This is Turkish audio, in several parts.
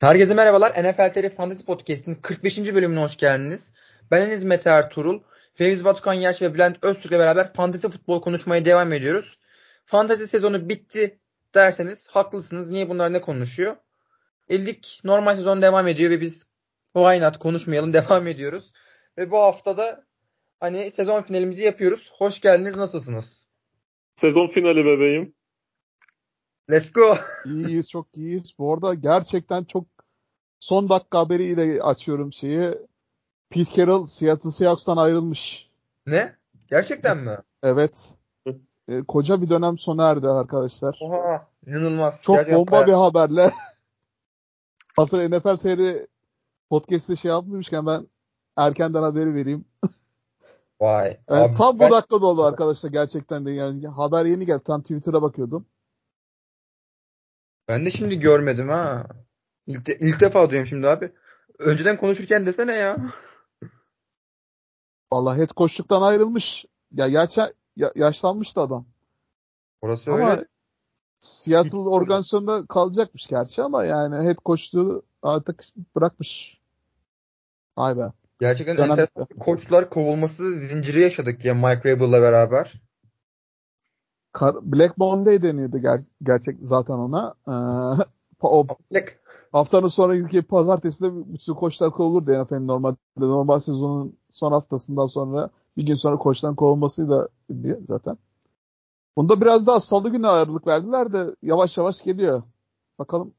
Herkese merhabalar. NFL TR Fantasy Podcast'in 45. bölümüne hoş geldiniz. Ben Enes Mete Ertuğrul, Fevzi Batukan Yerç ve Bülent Öztürk'le beraber fantasy futbol konuşmaya devam ediyoruz. Fantasy sezonu bitti derseniz haklısınız. Niye bunlar ne konuşuyor? İlk normal sezon devam ediyor ve biz why not konuşmayalım devam ediyoruz. Ve bu haftada hani sezon finalimizi yapıyoruz. Hoş geldiniz. Nasılsınız? Sezon finali bebeğim. Let's go. İyiyiz çok iyiyiz. Bu arada gerçekten çok son dakika haberiyle açıyorum şeyi. Pete Carroll Seattle Seahawks'tan ayrılmış. Ne? Gerçekten mi? Evet. E, koca bir dönem sona erdi arkadaşlar. Oha inanılmaz. Çok Gerçekten bomba bayağı- bir haberle. Hazır NFL TR podcast'te şey yapmışken ben erkenden haberi vereyim. Vay. Yani Abi tam ben- bu dakikada oldu arkadaşlar gerçekten de yani haber yeni geldi. Tam Twitter'a bakıyordum. Ben de şimdi görmedim ha. İlk, de- ilk defa duyuyorum şimdi abi. Önceden konuşurken desene ya. Vallahi head coach'luktan ayrılmış. Ya gerçi ya, yaşlanmıştı adam. Orası Ama öyle. Seattle organizasyonda kalacakmış gerçi ama yani head coachluğu artık bırakmış. Vay be. Gerçekten enteresan. Koçlar kovulması zinciri yaşadık ya Mike Rabel'la beraber. Kar- Black Monday deniyordu ger- gerçek zaten ona. Ee, o Black. haftanın sonraki pazartesi de bütün koçlar kovulurdu NFL'in normalde. Normal sezonun son haftasından sonra bir gün sonra koçtan kovulmasıyla da ünlü zaten. Bunda biraz daha salı günü ağırlık verdiler de yavaş yavaş geliyor. Bakalım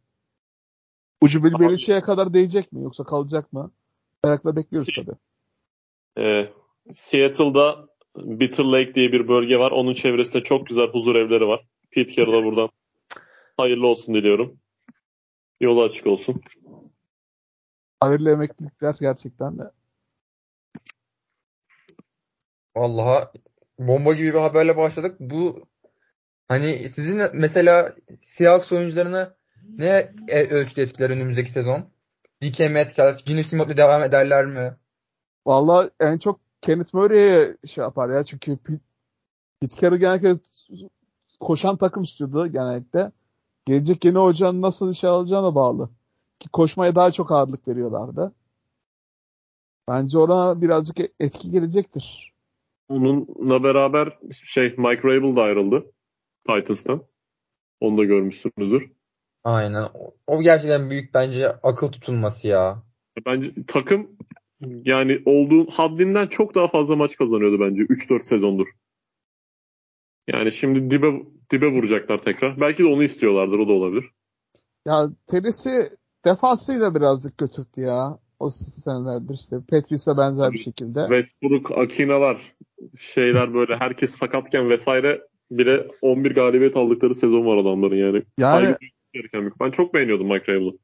ucu bir Belichick'e kadar değecek mi yoksa kalacak mı? Merakla bekliyoruz tabii. Ee, Seattle'da Bitter Lake diye bir bölge var. Onun çevresinde çok güzel huzur evleri var. Pete Carroll'a buradan hayırlı olsun diliyorum. Yolu açık olsun. Hayırlı emeklilikler gerçekten de. Vallahi bomba gibi bir haberle başladık. Bu hani sizin mesela Seahawks oyuncularına ne e- ölçüde etkiler önümüzdeki sezon? DK Metcalf, Gino Smith'le devam ederler mi? Vallahi en çok Kenneth Murray'e şey yapar ya çünkü Pete, Pete Carroll genellikle koşan takım istiyordu genellikle. Gelecek yeni hocanın nasıl işe alacağına bağlı. Ki koşmaya daha çok ağırlık veriyorlardı. Bence ona birazcık etki gelecektir. Onunla beraber şey Mike Rabel da ayrıldı. Titans'tan. Onu da görmüşsünüzdür. Aynen. O- O gerçekten büyük bence akıl tutulması ya. Bence takım yani olduğu haddinden çok daha fazla maç kazanıyordu bence 3-4 sezondur. Yani şimdi dibe dibe vuracaklar tekrar. Belki de onu istiyorlardır o da olabilir. Ya Tennessee defansıyla birazcık götürdü ya. O senelerdir işte. Patrice'e benzer bir şekilde. Westbrook, Akina'lar şeyler böyle herkes sakatken vesaire bile 11 galibiyet aldıkları sezon var adamların yani. Yani Ben çok beğeniyordum Mike Rabel'ı.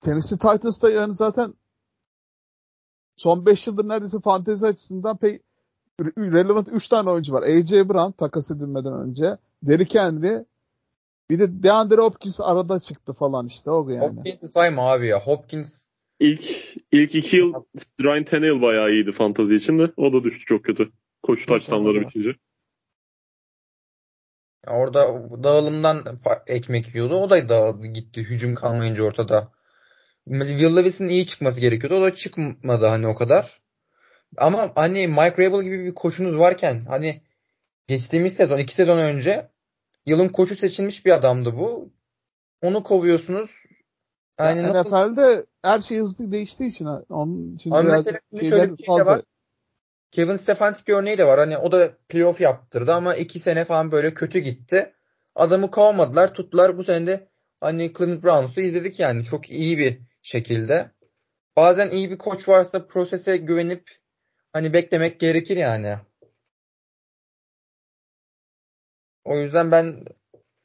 Tennessee Titans'ta yani zaten son 5 yıldır neredeyse fantezi açısından pek relevant 3 tane oyuncu var. A.J. Brown takas edilmeden önce. Derrick Henry bir de DeAndre Hopkins arada çıktı falan işte o yani. Hopkins'i sayma abi ya. Hopkins İlk ilk iki yıl Ryan Tannehill bayağı iyiydi fantazi için de. O da düştü çok kötü. Koşu taçtanları bitince. Ya Orada dağılımdan ekmek yiyordu. O da dağıldı gitti hücum kalmayınca ortada. Will Levis'in iyi çıkması gerekiyordu. O da çıkmadı hani o kadar. Ama hani Mike Rabel gibi bir koçunuz varken hani geçtiğimiz sezon iki sezon önce yılın koçu seçilmiş bir adamdı bu. Onu kovuyorsunuz. Ya Yani nasıl- NFL'de her şey hızlı değiştiği için onun için Ama biraz mesela şimdi şeyler şöyle bir şey fazla. var. Kevin Stefanski örneği de var. Hani o da playoff yaptırdı ama iki sene falan böyle kötü gitti. Adamı kovmadılar, tuttular. Bu sene de hani Cleveland Browns'u izledik yani. Çok iyi bir şekilde. Bazen iyi bir koç varsa prosese güvenip hani beklemek gerekir yani. O yüzden ben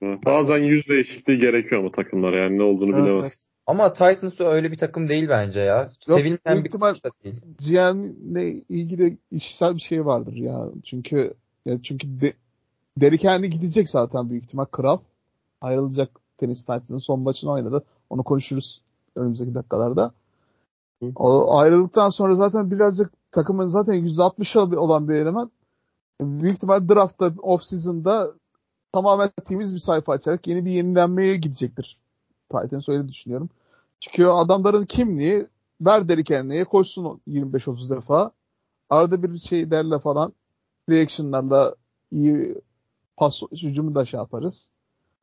Bazen yüz değişikliği gerekiyor ama takımlar yani ne olduğunu Evet, bilemez. ama Titans öyle bir takım değil bence ya. Yok, Sevilmeyen büyük bir ihtimal- koç da değil. GM'le ilgili işsel bir şey vardır ya. Çünkü ya çünkü de, Derrick Henry gidecek zaten büyük ihtimal kral. Ayrılacak Tennessee Titans'ın son maçını oynadı. Onu konuşuruz önümüzdeki dakikalarda. Hı. O ayrıldıktan sonra zaten birazcık takımın zaten %60 olan bir eleman. Büyük ihtimal draftta off season'da tamamen temiz bir sayfa açarak yeni bir yenilenmeye gidecektir. Titans öyle düşünüyorum. Çünkü adamların kimliği ver Derrick Henry'e koşsun 25-30 defa. Arada bir şey derle falan reaction'larla iyi pas hücumu da şey yaparız.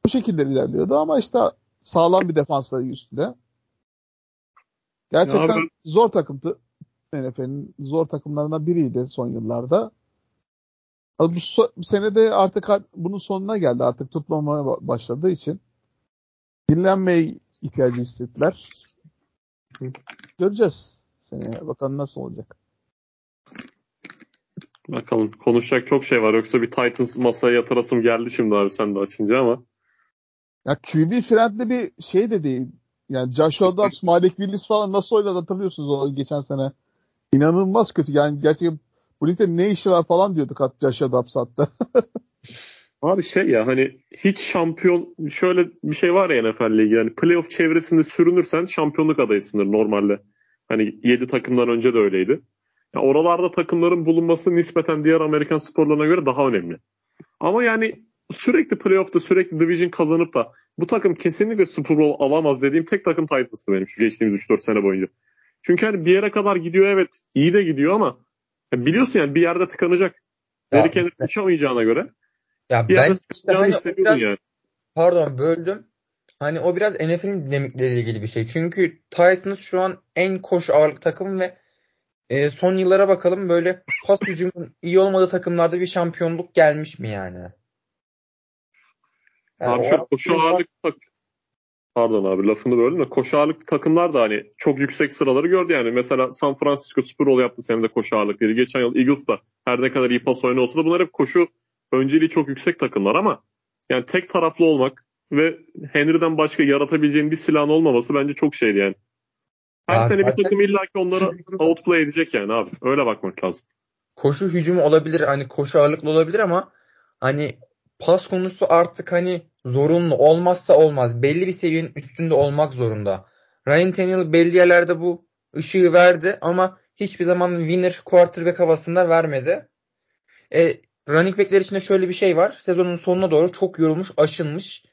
Bu şekilde ilerliyordu ama işte sağlam bir defansla üstünde. Gerçekten abi- zor takımdı. NFL'in zor takımlarından biriydi son yıllarda. Bu, so- bu sene de artık ar- bunun sonuna geldi. Artık tutmamaya ba- başladığı için. Dinlenmeye ihtiyacı hissettiler. Göreceğiz. Seneye bakalım nasıl olacak. Bakalım konuşacak çok şey var. Yoksa bir Titans masaya yatırasım geldi şimdi abi sen de açınca ama. Ya QB friendly bir şey de değil. Yani Joshua Dobbs, Malik Willis falan nasıl oynadı hatırlıyorsunuz o geçen sene. İnanılmaz kötü. Yani gerçekten bu ligde ne işi var falan diyorduk hatta Joshua Dobbs hatta. Abi şey ya hani hiç şampiyon şöyle bir şey var ya NFL ligi yani playoff çevresinde sürünürsen şampiyonluk adayısındır normalde. Hani 7 takımdan önce de öyleydi. Ya oralarda takımların bulunması nispeten diğer Amerikan sporlarına göre daha önemli. Ama yani sürekli playoff'ta sürekli division kazanıp da bu takım kesinlikle Super Bowl alamaz dediğim tek takım Titans'tı benim şu geçtiğimiz 3-4 sene boyunca. Çünkü hani bir yere kadar gidiyor evet iyi de gidiyor ama ya biliyorsun yani bir yerde tıkanacak. Derrick Henry uçamayacağına göre ya bir ben işte hani biraz yani. pardon böldüm. Hani o biraz NFL'in dinamikleriyle ilgili bir şey. Çünkü Titans şu an en koşu ağırlık takım ve e, son yıllara bakalım böyle pas hücumun iyi olmadığı takımlarda bir şampiyonluk gelmiş mi yani? Yani Abi şu koşu ağırlık tak Pardon abi lafını böldüm de koşu ağırlık takımlar da hani çok yüksek sıraları gördü yani. Mesela San Francisco Super Bowl yaptı senin de koşu ağırlıkları. Geçen yıl Eagles da her ne kadar iyi pas oyunu olsa da bunlar hep koşu önceliği çok yüksek takımlar ama yani tek taraflı olmak ve Henry'den başka yaratabileceğin bir silahın olmaması bence çok şeydi yani. Her Ya sene bir takım illaki onları outplay edecek yani abi. Öyle bakmak lazım. koşu hücumu olabilir hani koşu ağırlıklı olabilir ama hani pas konusu artık hani zorunlu olmazsa olmaz. Belli bir seviyenin üstünde olmak zorunda. Ryan Tannehill belli yerlerde bu ışığı verdi ama hiçbir zaman winner quarterback havasında vermedi. E, running backler içinde şöyle bir şey var. Sezonun sonuna doğru çok yorulmuş, aşınmış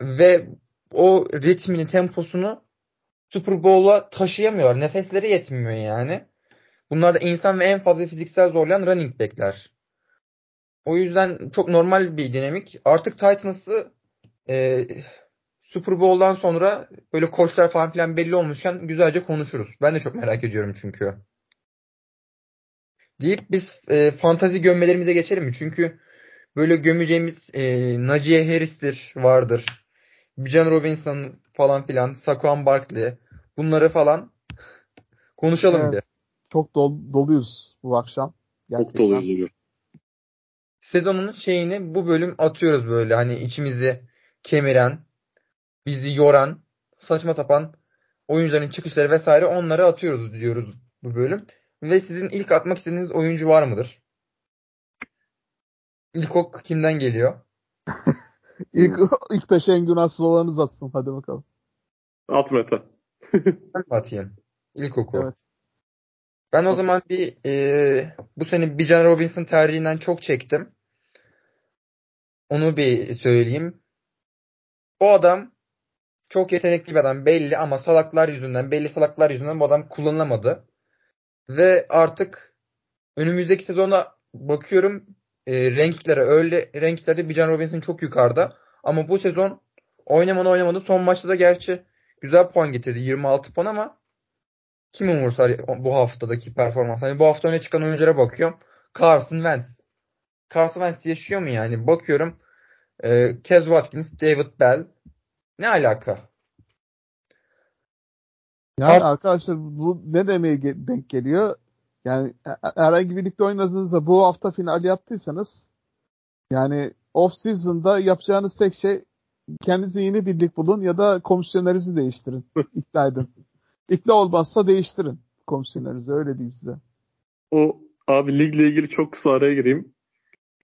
ve o ritmini, temposunu Super Bowl'a taşıyamıyorlar. Nefesleri yetmiyor yani. Bunlar da insan ve en fazla fiziksel zorlayan running back'ler. O yüzden çok normal bir dinamik. Artık Titans'ı e, Super Bowl'dan sonra böyle koçlar falan filan belli olmuşken güzelce konuşuruz. Ben de çok merak ediyorum çünkü. Deyip biz e, fantazi gömmelerimize geçelim mi? Çünkü böyle gömeceğimiz e, Naciye Harris'tir vardır. Bijan Robinson falan filan. Saquon Barkley. Bunları falan konuşalım Evet. bir. Çok dol- doluyuz bu akşam. Çok Gerçekten. doluyuz diyor. Sezonun şeyini bu bölüm atıyoruz böyle hani içimizi kemiren, bizi yoran, saçma sapan oyuncuların çıkışları vesaire onları atıyoruz diyoruz bu bölüm. Ve sizin ilk atmak istediğiniz oyuncu var mıdır? İlk ok kimden geliyor? İlk, ilk taşı en günahsız olanınız atsın. Hadi bakalım. At mi atayım? İlk oku. Evet. Ben o zaman bir e, bu sene Bijan Robinson tercihinden çok çektim. Onu bir söyleyeyim. O adam çok yetenekli bir adam belli ama salaklar yüzünden, belli salaklar yüzünden bu adam kullanılamadı. Ve artık önümüzdeki sezona bakıyorum e, rankinglere öyle rankinglerde Bijan Robinson çok yukarıda. Ama bu sezon oynamadı oynamadı. Son maçta da gerçi güzel puan getirdi. 26 puan ama kim umursar bu haftadaki performans? Hani bu hafta öne çıkan oyunculara bakıyorum. Carson Wentz. Carson Wentz yaşıyor mu yani? Bakıyorum. E, Kez Watkins, David Bell. Ne alaka? Yani Art- arkadaşlar bu ne demeye denk geliyor? Yani e- herhangi birlikte oynadığınızda bu hafta final yaptıysanız yani off season'da yapacağınız tek şey kendinize yeni bir lig bulun ya da komisyonerinizi değiştirin. İkna edin. İkna olmazsa değiştirin komisyonerinizi öyle diyeyim size. O abi ligle ilgili çok kısa araya gireyim.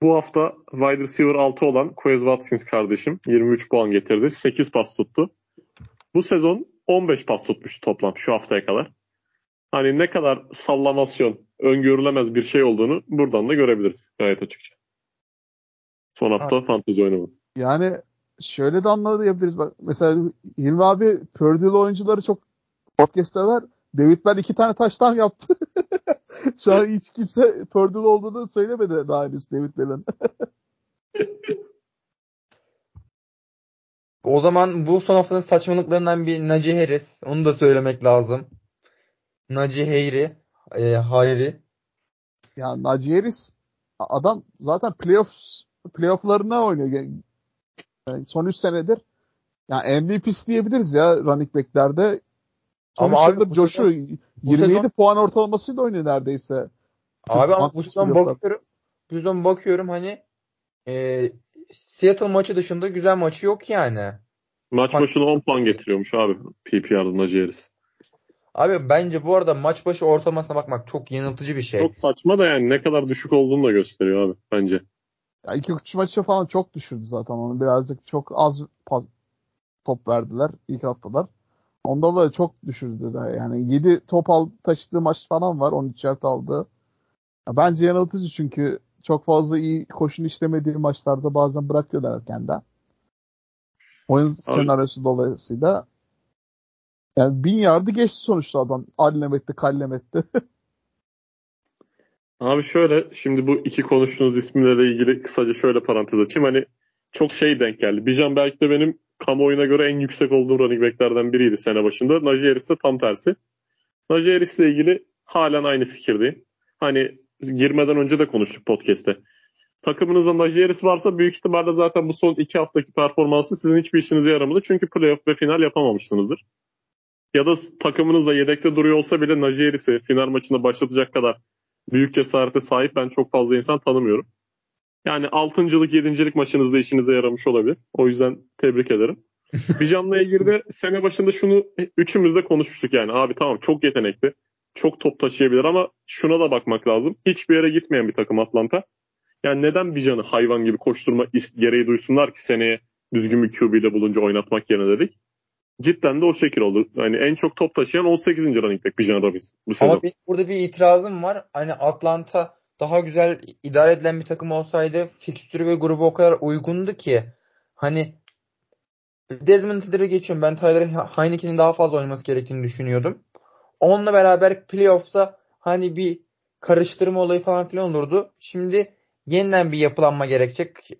Bu hafta wide receiver 6 olan Quez Watkins kardeşim 23 puan getirdi. 8 pas tuttu. Bu sezon 15 pas tutmuş toplam şu haftaya kadar. Hani ne kadar sallamasyon, öngörülemez bir şey olduğunu buradan da görebiliriz gayet açıkça. Son hafta fantezi oynamı. Yani şöyle de anlayabiliriz. Bak mesela Hilmi abi Purdue oyuncuları çok podcast'ta var. David Bell iki tane taştan yaptı. Şu an hiç kimse Purdue olduğunu söylemedi daha henüz David Bell'in. O zaman bu son haftanın saçmalıklarından bir Najee Harris. Onu da söylemek lazım. Najee Hayri. E, Hayri. Ya Najee Harris adam zaten playoff playoff'larına oynuyor. Yani son 3 senedir yani MVP'si diyebiliriz ya running back'lerde. Ama abi coşuyor. 27 sezon... puan ortalamasıyla oynuyor neredeyse. Abi ama bu sezon bakıyorum. Bu sezon bakıyorum hani e, Seattle maçı dışında güzel maçı yok yani. Maç başına 10 puan getiriyormuş abi PPR'da Harris. Abi bence bu arada maç başı ortalamasına bakmak çok yanıltıcı bir şey. Çok saçma da yani ne kadar düşük olduğunu da gösteriyor abi bence. Ya iki üç maçı falan çok düşürdü zaten onu. Birazcık çok az pas, top verdiler ilk haftalar. Onda da çok düşürdüler. Yani 7 top al, taşıdığı maç falan var. 13 yard aldı. Ya bence yanıltıcı çünkü çok fazla iyi koşun işlemediği maçlarda bazen bırakıyorlar erkenden. Oyun senaryosu dolayısıyla yani bin yardı geçti sonuçta adam. Allem etti, kallem etti. Abi şöyle şimdi bu iki konuştuğunuz isimlerle ilgili kısaca şöyle parantez açayım. Hani çok şey denk geldi. Bijan belki de benim kamuoyuna göre en yüksek olduğum running backlerden biriydi sene başında. Najee Harris de tam tersi. Najee Harris ile ilgili halen aynı fikirdeyim. Hani girmeden önce de konuştuk podcast'te. Takımınızda Najee Harris varsa büyük ihtimalle zaten bu son iki haftaki performansı sizin hiçbir işinize yaramadı. Çünkü playoff ve final yapamamışsınızdır. Ya da takımınızda yedekte duruyor olsa bile Najee Harris'i final maçında başlatacak kadar büyük cesarete sahip ben çok fazla insan tanımıyorum. Yani altıncılık, yedincilik maçınızda işinize yaramış olabilir. O yüzden tebrik ederim. Bijan'la ilgili de sene başında şunu üçümüz de konuşmuştuk yani. Abi tamam çok yetenekli. Çok top taşıyabilir ama şuna da bakmak lazım. Hiçbir yere gitmeyen bir takım Atlanta. Yani neden Bijan'ı hayvan gibi koşturma gereği duysunlar ki seneye düzgün bir QB ile bulunca oynatmak yerine dedik. Cidden de o şekil oldu. Yani en çok top taşıyan 18. running back Bijan Robinson bu sezon. Ama bir, burada bir itirazım var. Hani Atlanta daha güzel idare edilen bir takım olsaydı fikstürü ve grubu o kadar uygundu ki hani Desmond Ridder'ı geçiyorum. Ben Tyler Heineken'in daha fazla oynaması gerektiğini düşünüyordum. Onunla beraber playoff'ta hani bir karıştırma olayı falan filan olurdu. Şimdi yeniden bir yapılanma gerekecek.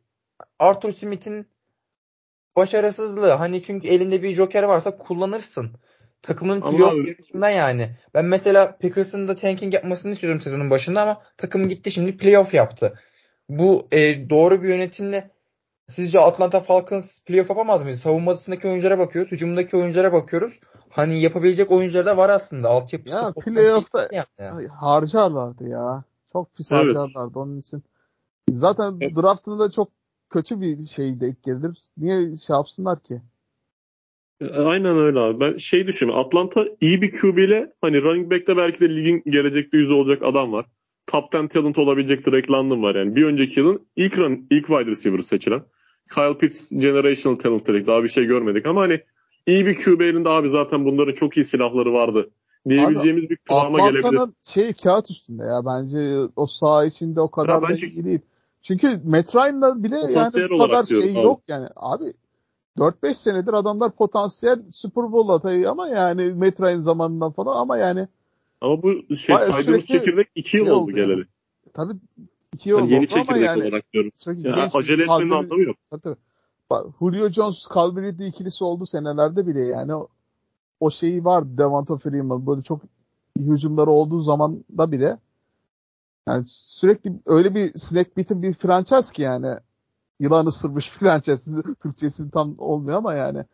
Arthur Smith'in başarısızlığı. Hani çünkü elinde bir joker varsa kullanırsın. Takımın playoff yarışında yani. Ben mesela Packers'ın da tanking yapmasını istiyordum sezonun başında ama takım gitti şimdi playoff yaptı. Bu e, doğru bir yönetimle sizce Atlanta Falcons playoff yapamaz mıydı? Savunmasındaki oyunculara bakıyoruz. Hücumdaki oyunculara bakıyoruz. Hani yapabilecek oyuncular da var aslında. Altyapısı ya playoff'ta yani. harcarlardı ya. Çok pis evet. harcarlardı onun için. Zaten evet. draftında da çok kötü bir şey denk gelir. Niye şey yapsınlar ki? E, aynen öyle abi. Ben şey düşünüyorum. Atlanta iyi bir QB ile hani running back'te belki de ligin gelecekte yüzü olacak adam var. Top 10 talent olabilecek Drake London var yani. Bir önceki yılın ilk run, ilk wide receiver seçilen. Kyle Pitts generational talent dedik. Daha bir şey görmedik ama hani iyi bir QB elinde abi zaten bunların çok iyi silahları vardı. Diyebileceğimiz abi, bir kıvama gelebilir. Atlanta'nın şey kağıt üstünde ya. Bence o saha içinde o kadar ya da bence... iyi değil. Çünkü Matt Ryan'la bile yani bu kadar şey abi. yok yani. Abi 4-5 senedir adamlar potansiyel Super Bowl adayı ama yani Matt Ryan zamanından falan ama yani ama bu şey saydığımız çekirdek 2 yıl şey oldu geleli. Yani. Tabii 2 yıl yani oldu yeni çekirdek yani, olarak diyorum. Yani acele etmenin anlamı yok. Tabii. Bak, Julio Jones, Calvin Ridley ikilisi oldu senelerde bile yani o, o şeyi var Devonta Freeman böyle çok hücumları olduğu zaman da bile yani sürekli öyle bir snack bitten bir franchise ki yani yılan ısırmış franchise. Türkçesi tam olmuyor ama yani.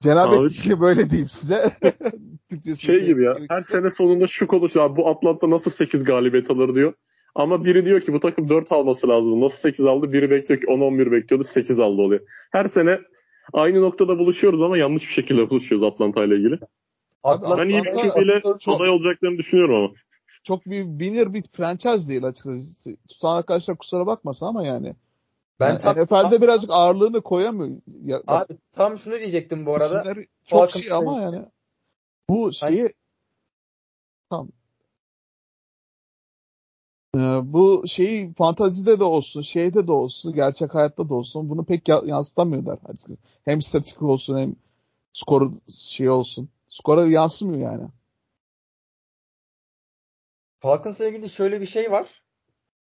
Cenab-ı böyle diyeyim size. şey gibi ya. Her sene sonunda şu konuşuyor. Bu Atlanta nasıl 8 galibiyet alır diyor. Ama biri diyor ki bu takım 4 alması lazım. Nasıl 8 aldı? Biri bekliyor ki 10-11 bekliyordu 8 aldı oluyor. Her sene aynı noktada buluşuyoruz ama yanlış bir şekilde buluşuyoruz Atlanta ile ilgili. Atlanta, ben iyi bir QB'yle aday olacaklarını düşünüyorum ama çok bir winner bir franchise değil açıkçası. Tutan arkadaşlar kusura bakmasın ama yani. Ben yani tam, NFL'de tam, birazcık ağırlığını koyamıyor. Ya, abi tam şunu diyecektim bu arada. Çok Falcon şey ama yani. Bu şeyi tam Ee, bu şeyi fantazide de olsun, şeyde de olsun, gerçek hayatta da olsun bunu pek ya- yansıtamıyorlar açıkçası. Hem statik olsun hem skoru şey olsun. Skora yansımıyor yani. Falcons'la ilgili şöyle bir şey var.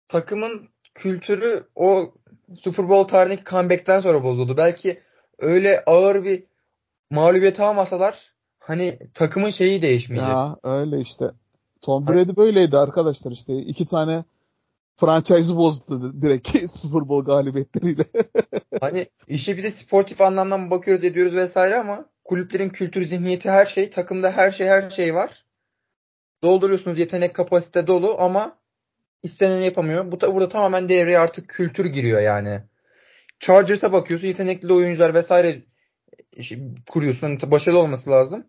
Takımın kültürü o Super Bowl tarihindeki comeback'ten sonra bozuldu. Belki öyle ağır bir mağlubiyet almasalar hani takımın şeyi değişmeyecek. Ya öyle işte. Tom Brady böyleydi arkadaşlar işte. iki tane franchise'ı bozdu direkt Super Bowl galibiyetleriyle. Hani işe bir de sportif anlamdan bakıyoruz ediyoruz vesaire ama kulüplerin kültürü, zihniyeti her şey, takımda her şey her şey var. Dolduruyorsunuz yetenek kapasite dolu ama isteneni yapamıyor. Bu da burada tamamen devreye artık kültür giriyor yani. Chargers'a bakıyorsun yetenekli oyuncular vesaire işte kuruyorsun. Hani başarılı olması lazım.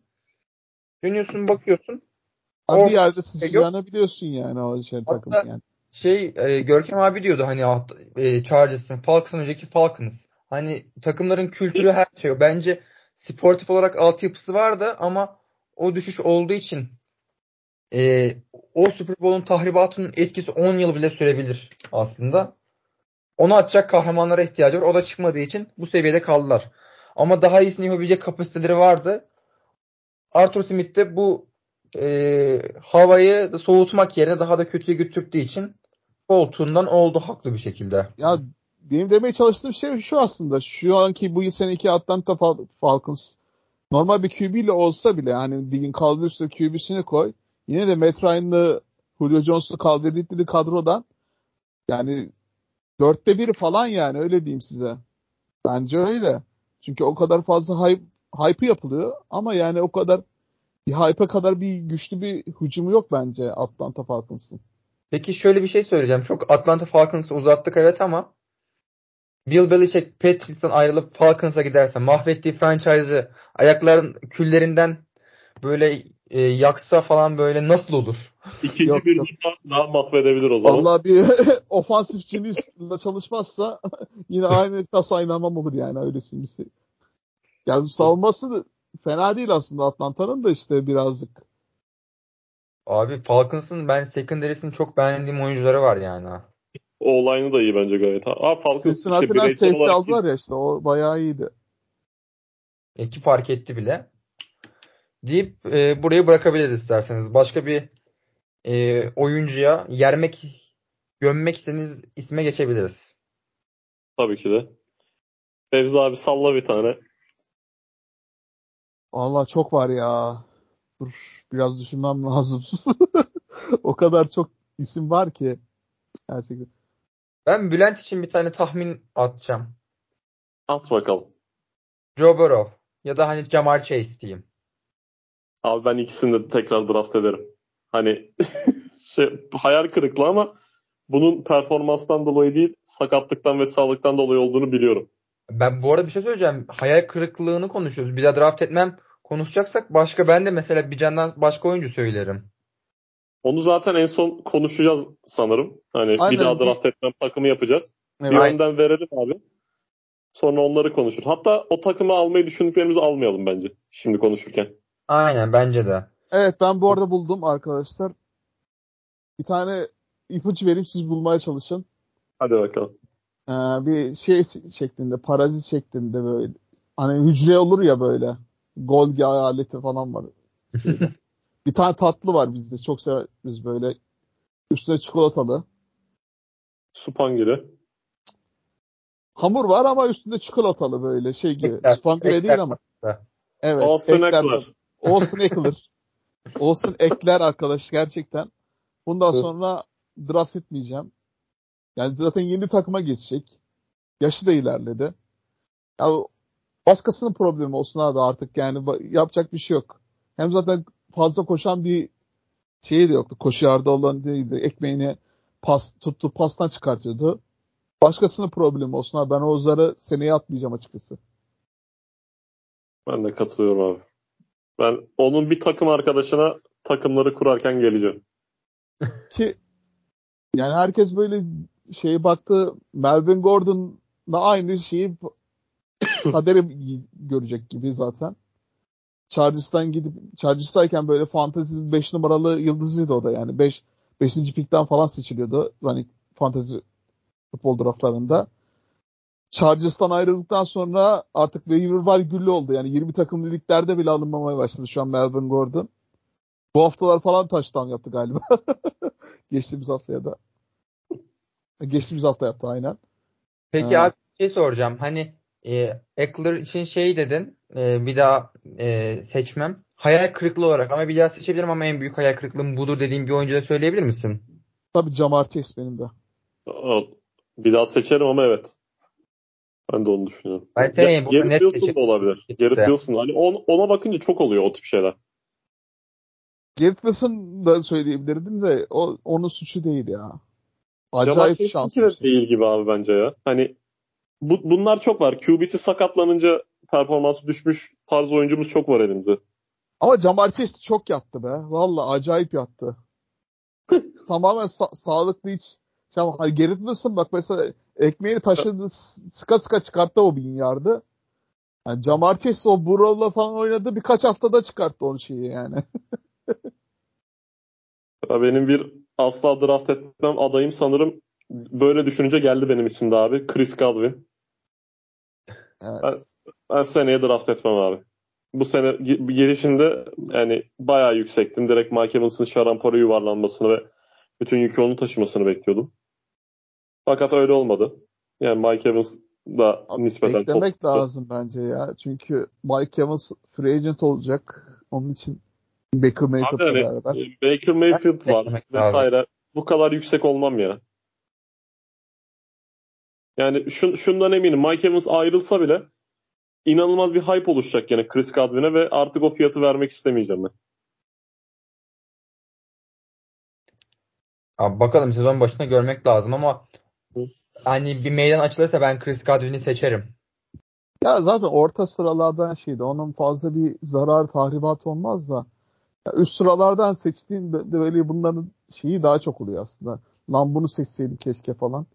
Dönüyorsun bakıyorsun. Abi Or- bir yerde sıçrayacağını biliyorsun yani o şey takım yani. Şey e, Görkem abi diyordu hani ah, e, Chargers'ın Falcons'ın önceki Falcons. Hani takımların kültürü her şey. Bence sportif olarak altyapısı vardı ama o düşüş olduğu için e, o Super Bowl'un tahribatının etkisi 10 yıl bile sürebilir aslında. Onu atacak kahramanlara ihtiyacı var. O da çıkmadığı için bu seviyede kaldılar. Ama daha iyisini yapabilecek kapasiteleri vardı. Arthur Smith de bu e, havayı soğutmak yerine daha da kötüye götürdüğü için koltuğundan oldu haklı bir şekilde. Ya benim demeye çalıştığım şey şu aslında. Şu anki bu seneki Atlanta Fal- Falcons normal bir QB ile olsa bile hani ligin kaldır üstü QB'sini koy. Yine de Matt Ryan'lı Julio Jones'lu kaldırdıkları kadrodan yani dörtte biri falan yani öyle diyeyim size. Bence öyle. Çünkü o kadar fazla hype, hype yapılıyor ama yani o kadar bir hype'a kadar bir güçlü bir hücumu yok bence Atlanta Falcons'ın. Peki şöyle bir şey söyleyeceğim. Çok Atlanta Falcons'ı uzattık evet ama Bill Belichick Patriots'tan ayrılıp Falcons'a giderse mahvettiği franchise'ı ayakların küllerinden böyle e, yaksa falan böyle nasıl olur? İkinci Yok, bir yok. defa daha mahvedebilir o zaman. Vallahi bir ofansifçiliğiyle çalışmazsa yine aynı tas oynamam olur yani öylesi bir şey. Yani savunması da fena değil aslında Atlanta'nın da işte birazcık. Abi Falcons'ın ben secondary'sini çok beğendiğim oyuncuları var yani. O olayını da iyi bence gayet. Aa Falcons işte Cincinnati'den bireysel safety olarak aldılar ya işte o bayağı iyiydi. İki fark etti bile. Deyip e, burayı bırakabiliriz isterseniz. Başka bir e, oyuncuya yermek, gömmek istediğiniz isme geçebiliriz. tabii ki de. Fevzi abi salla bir tane. Vallahi çok var ya. Dur biraz düşünmem lazım. o kadar çok isim var ki. Gerçekten. Ben Bülent için bir tane tahmin atacağım. At bakalım. Joe Burrow ya da hani Jamar Chase diyeyim. Abi ben ikisini de tekrar draft ederim. Hani şey, hayal kırıklığı ama bunun performanstan dolayı değil sakatlıktan ve sağlıktan dolayı olduğunu biliyorum. Ben bu arada bir şey söyleyeceğim. Hayal kırıklığını konuşuyoruz. Bir daha draft etmem konuşacaksak başka ben de mesela bir candan başka oyuncu söylerim. Onu zaten en son konuşacağız sanırım. Hani Aynen. bir daha draft etmem takımı yapacağız. Bir Evet. önden verelim abi. Sonra onları konuşur. Hatta o takımı almayı düşündüklerimizi almayalım bence. Şimdi konuşurken. Aynen bence de. Evet ben bu arada buldum arkadaşlar. Bir tane ipucu vereyim siz bulmaya çalışın. Hadi bakalım. Ee, bir şey şeklinde, parazit şeklinde böyle. Hani hücre olur ya böyle. Golgi aleti falan var. Bir tane tatlı var bizde. Çok severiz böyle. Üstüne çikolatalı. Supangiri. Hamur var ama üstünde çikolatalı böyle şey gibi. Ekler değil ama. Evet. Olsun ekler. Olsun ekler. Olsun ekler arkadaş gerçekten. Bundan Evet. sonra draft etmeyeceğim. Yani zaten yeni takıma geçecek. Yaşı da ilerledi. Ya başkasının problemi olsun abi artık yani yapacak bir şey yok. Hem zaten fazla koşan bir şeyi de yoktu. Koşu yardı olan değildi. Ekmeğini pas, tuttu pastan çıkartıyordu. Başkasının problemi olsun abi. Ben o zarı seneye atmayacağım açıkçası. Ben de katılıyorum abi. Ben onun bir takım arkadaşına takımları kurarken geleceğim. Ki yani herkes böyle şeye baktı Melvin Gordon'la aynı şeyi kaderi görecek gibi zaten. Chargers'tan gidip Chargers'tayken böyle fantezi 5 numaralı yıldızıydı o da yani. 5 5. pikten falan seçiliyordu running fantasy futbol draftlarında. Chargers'tan ayrıldıktan sonra artık waiver var güllü oldu. Yani 20 takımlı liglerde bile alınmamaya başladı şu an Melvin Gordon. Bu haftalar falan touchdown yaptı galiba. Geçtiğimiz haftaya da. Geçtiğimiz hafta yaptı aynen. Peki abi bir şey soracağım. Hani e, Eckler için şey dedin. E, bir daha e, seçmem. Hayal kırıklığı olarak ama bir daha seçebilirim ama en büyük hayal kırıklığım budur dediğim bir oyuncu da söyleyebilir misin? Tabii Jamar Chase benim de. Bir daha seçerim ama evet. Ben de onu düşünüyorum. Ben seneye Garrett net Wilson da olabilir. Garrett Wilson. Hani on- ona bakınca çok oluyor o tip şeyler. Garrett Wilson da söyleyebilirdim de o onun suçu değil ya. Acayip şanslı. de değil gibi abi bence ya. Hani bu, bunlar çok var. QB'si sakatlanınca performansı düşmüş tarz oyuncumuz çok var elimizde. Ama Jamar Chase çok yattı be. Valla acayip yattı. Tamamen sa- sağlıklı hiç. Garrett Wilson bak mesela ekmeğini taşıdı s- sıka sıka çıkarttı o bin yardı. Yani Jamar Chase o Burrow'la falan oynadı birkaç haftada çıkarttı onu şeyi yani. Ya Benim bir asla draft etmem adayım sanırım böyle düşününce geldi benim için de abi. Chris Godwin. Evet. Ben, ben seneye draft etmem abi. Bu sene gelişinde yani bayağı yüksektim. Direkt Mike Evans'ın şarampora yuvarlanmasını ve bütün yükü onun taşımasını bekliyordum. Fakat öyle olmadı. Yani Mike Evans da Abi nispeten Beklemek top- lazım bence ya. Çünkü Mike Evans free agent olacak. Onun için Baker Abi Mayfield'la hani, beraber. e, Baker Mayfield var vesaire. Bu kadar yüksek olmam ya. Yani şun, şundan eminim. Mike Evans ayrılsa bile inanılmaz bir hype oluşacak yine Chris Godwin'e ve artık o fiyatı vermek istemeyeceğim ben. Abi bakalım sezon başında görmek lazım ama. Hani bir meydan açılırsa ben Chris Godwin'i seçerim. Ya zaten orta sıralardan şeydi. Onun fazla bir zarar tahribat olmaz da. Ya üst sıralardan seçtiğin böyle bunların şeyi daha çok oluyor aslında. Lan bunu seçseydim keşke falan.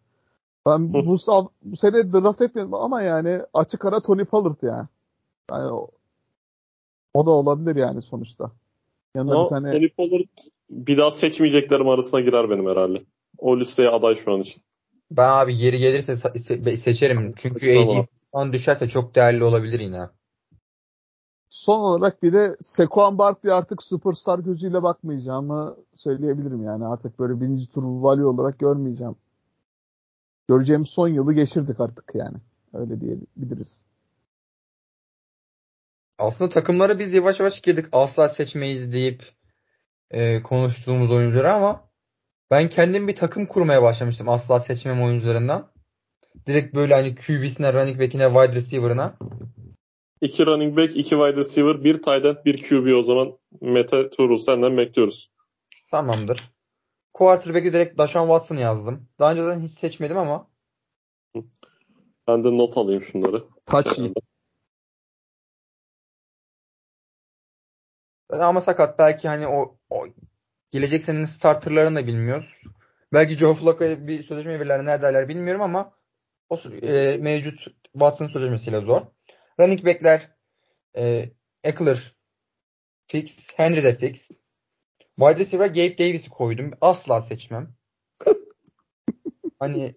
Ben bu, bu sene draft etmedim ama yani açık ara Tony Pollard yani. yani o, o da olabilir yani sonuçta. Yanında Ama bir tane Tony Pollard bir daha seçmeyeceklerim arasına girer benim herhalde. O listeye aday şu an için. Ben abi yeri gelirse se- se- seçerim. Çünkü. AJ falan düşerse çok değerli olabilir yine. son olarak bir de Saquon Barkley artık superstar gözüyle bakmayacağımı söyleyebilirim yani. Artık böyle birinci tur value olarak görmeyeceğim. Göreceğimiz son yılı geçirdik artık yani. Öyle diyebiliriz. Aslında takımlara biz yavaş yavaş girdik. Asla seçmeyiz deyip e, konuştuğumuz oyuncuları ama ben kendim bir takım kurmaya başlamıştım asla seçmem oyuncularından. Direkt böyle hani QB'sine, running back'ine, wide receiver'ına. İki running back, iki wide receiver, bir tight end, bir QB o zaman Mete Tuğrul senden bekliyoruz. Tamamdır. Quarterback'e direkt Deshaun Watson yazdım. Daha önceden hiç seçmedim ama Ben de not alayım şunları. Tachi. ama sakat belki hani o, o gelecek senenin starterlarını da bilmiyoruz. Belki Joe Flacco'ya bir sözleşme verirler ne derler bilmiyorum ama o e, mevcut Watson sözleşmesiyle zor. Running back'ler e, Eckler fix, Henry de fix. Wide receiver'a Gabe Davis'i koydum. Asla seçmem. hani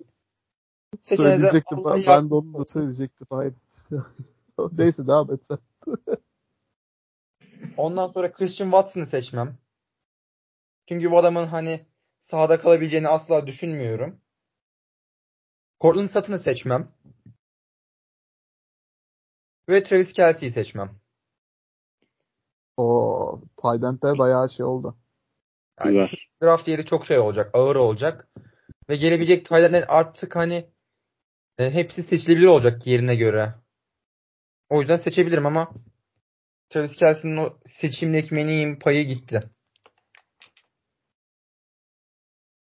Söyleyecektim. Ben, ben de onu da söyleyecektim. Hayır. Neyse devam et sen. Ondan sonra Christian Watson'ı seçmem. Çünkü bu adamın hani sahada kalabileceğini asla düşünmüyorum. Cortland Sutton'ı seçmem. Ve Travis Kelsey'yi seçmem. O Tayland'de bayağı şey oldu. Yani Güzel. draft yeri çok şey olacak, ağır olacak. Ve gelebilecek Tayland'ın artık hani e, hepsi seçilebilir olacak yerine göre. O yüzden seçebilirim ama Travis Kelsey'nin o seçimli ekmeğinin payı gitti.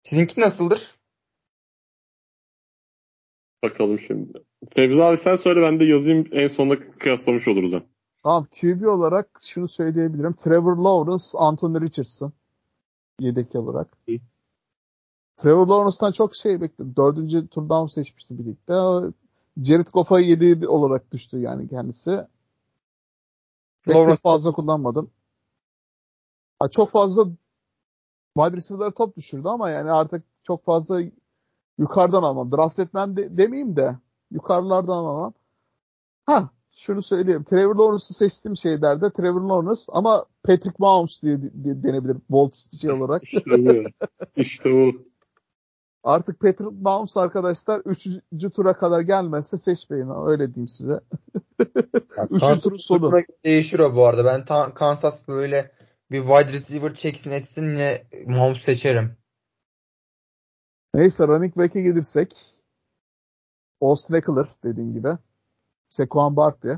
Sizinki nasıldır? Bakalım şimdi. Fevzi abi sen söyle ben de yazayım en sonunda kıyaslamış oluruz ha. Tamam QB olarak şunu söyleyebilirim. Trevor Lawrence, Anthony Richardson. Yedek olarak. Hı. Trevor Lawrence'dan çok şey bekledim. Dördüncü turdan seçmiştim birlikte. Jared Goff'a yedi olarak düştü yani kendisi. Pek fazla kullanmadım. Ha, çok fazla wide receiver'lara top düşürdü ama yani artık çok fazla yukarıdan almam. Draft etmem de, demeyeyim de yukarılardan almam. Ha şunu söyleyeyim. Trevor Lawrence'ı seçtiğim şeylerde Trevor Lawrence ama Patrick Mahomes diye, diye denebilir bold şey olarak. İşte bu. İşte bu. Artık Patrick Mahomes arkadaşlar 3. tura kadar gelmezse seçmeyin. Öyle diyeyim size. Üçüncü turun sonu. Değişir o bu arada. Ben ta- Kansas böyle bir wide receiver çeksin etsin yine Mahomes seçerim. Neyse running back'e gelirsek Austin Eckler dediğim gibi. Saquon Barkley.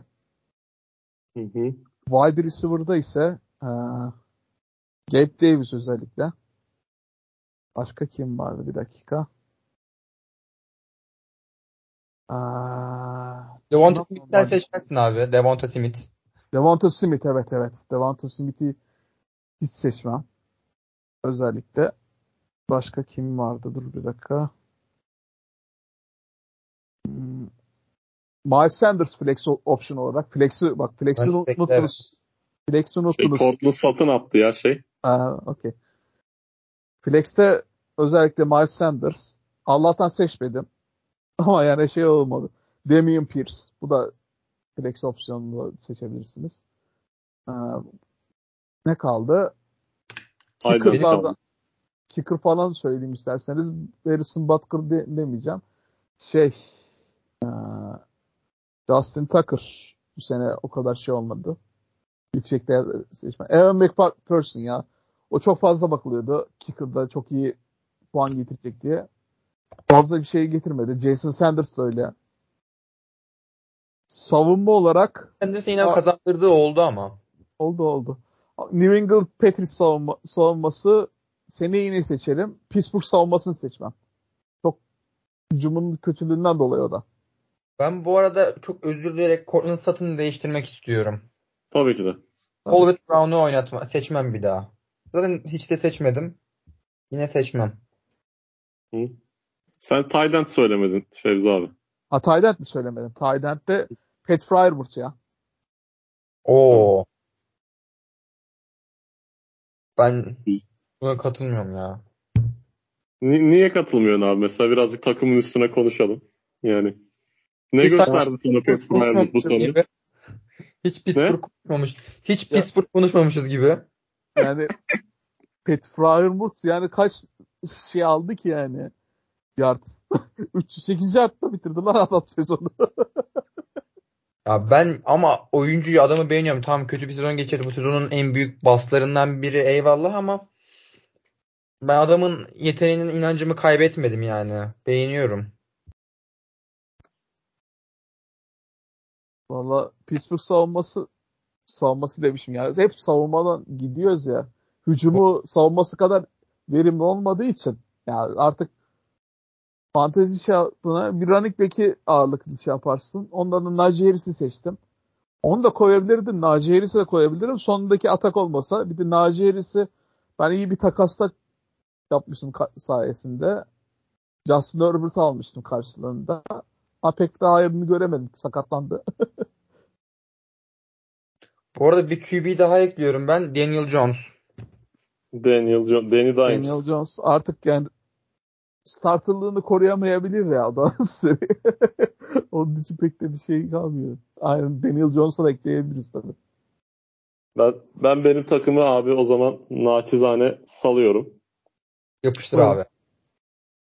Hı hı. Wide receiver'da ise ee, Gabe Davis özellikle. Başka kim vardı bir dakika. Aa, Devonta şuna- Smith'ten seçmezsin abi. Devonta Smith. Devonta Smith evet evet. Devonta Smith'i hiç seçmem. Özellikle başka kim vardı? Dur bir dakika. Hmm. Miles Sanders flex option olarak. Flex'i bak flex'i unuttunuz. Flex'i Şey, unuttunuz. Portland satın attı ya şey. Aa, okey. Flex'te özellikle Miles Sanders. Allah'tan seçmedim. Ama yani şey olmadı. Damian Pierce. Bu da flex opsiyonunu seçebilirsiniz. Aa, ne kaldı? Kicker'lardan kicker falan söyleyeyim isterseniz. Harrison Butker de, demeyeceğim. Şey aa, Justin Tucker bu sene o kadar şey olmadı. Yüksekte seçme. Evan McPherson ya. O çok fazla bakılıyordu. Kicker'da çok iyi puan getirecek diye. Fazla bir şey getirmedi. Jason Sanders da öyle. Savunma olarak Anderson yine kazandırdığı oldu ama. oldu oldu. New England Patriots savunma, savunması seni yine seçerim. Pittsburgh savunmasını seçmem. Çok hücumun kötülüğünden dolayı o da. Ben bu arada çok özür dileyerek Cortland Sutton'ı değiştirmek istiyorum. Tabii ki de. Hollywood Brown'u oynatma. Seçmem bir daha. Zaten hiç de seçmedim. Yine seçmem. Sen tight end söylemedin Fevzi abi. Ha Tydent mi söylemedim? Tydent'te Pat Fryermuth ya. Oo. Ben buna katılmıyorum ya. Ni- niye katılmıyorsun abi? Mesela birazcık takımın üstüne konuşalım. Yani. Ne Biz gösterdi sana Pat bu sene? gibi. Hiç Pittsburgh konuşmamış. Hiç Ya. Pittsburgh konuşmamışız gibi. Yani Pat Fryermuth yani kaç şey aldı ki yani yard. 308 yardla bitirdi lan adam sezonu. Ya ben ama oyuncuyu adamı beğeniyorum. Tamam kötü bir sezon geçirdi. Bu sezonun en büyük baslarından biri eyvallah ama ben adamın yeteneğinin inancımı kaybetmedim yani. Beğeniyorum. Valla Pittsburgh savunması savunması demişim ya. Hep savunmadan gidiyoruz ya. Hücumu savunması kadar verimli olmadığı için ya artık fantezi yaptığına bir running back'i ağırlıklı şey yaparsın. Ondan da Najee Harris'i seçtim. Onu da koyabilirdim. Najee Harris'i de koyabilirim. Sonundaki atak olmasa bir de Najee Harris'i ben iyi bir takasla yapmıştım sayesinde. Justin Herbert'ı almıştım karşılığında. Ama pek daha hayırını göremedim. Sakatlandı. Bu arada bir QB daha ekliyorum ben. Daniel Jones. Daniel Jones, Danny Dimes. Daniel Jones artık yani starterlığını koruyamayabilir ya o da. Onun için pek de bir şey kalmıyor. Aynen Daniel da ekleyebiliriz tabii. Ben, ben benim takımı abi o zaman naçizane salıyorum. Yapıştır Buyurun. abi.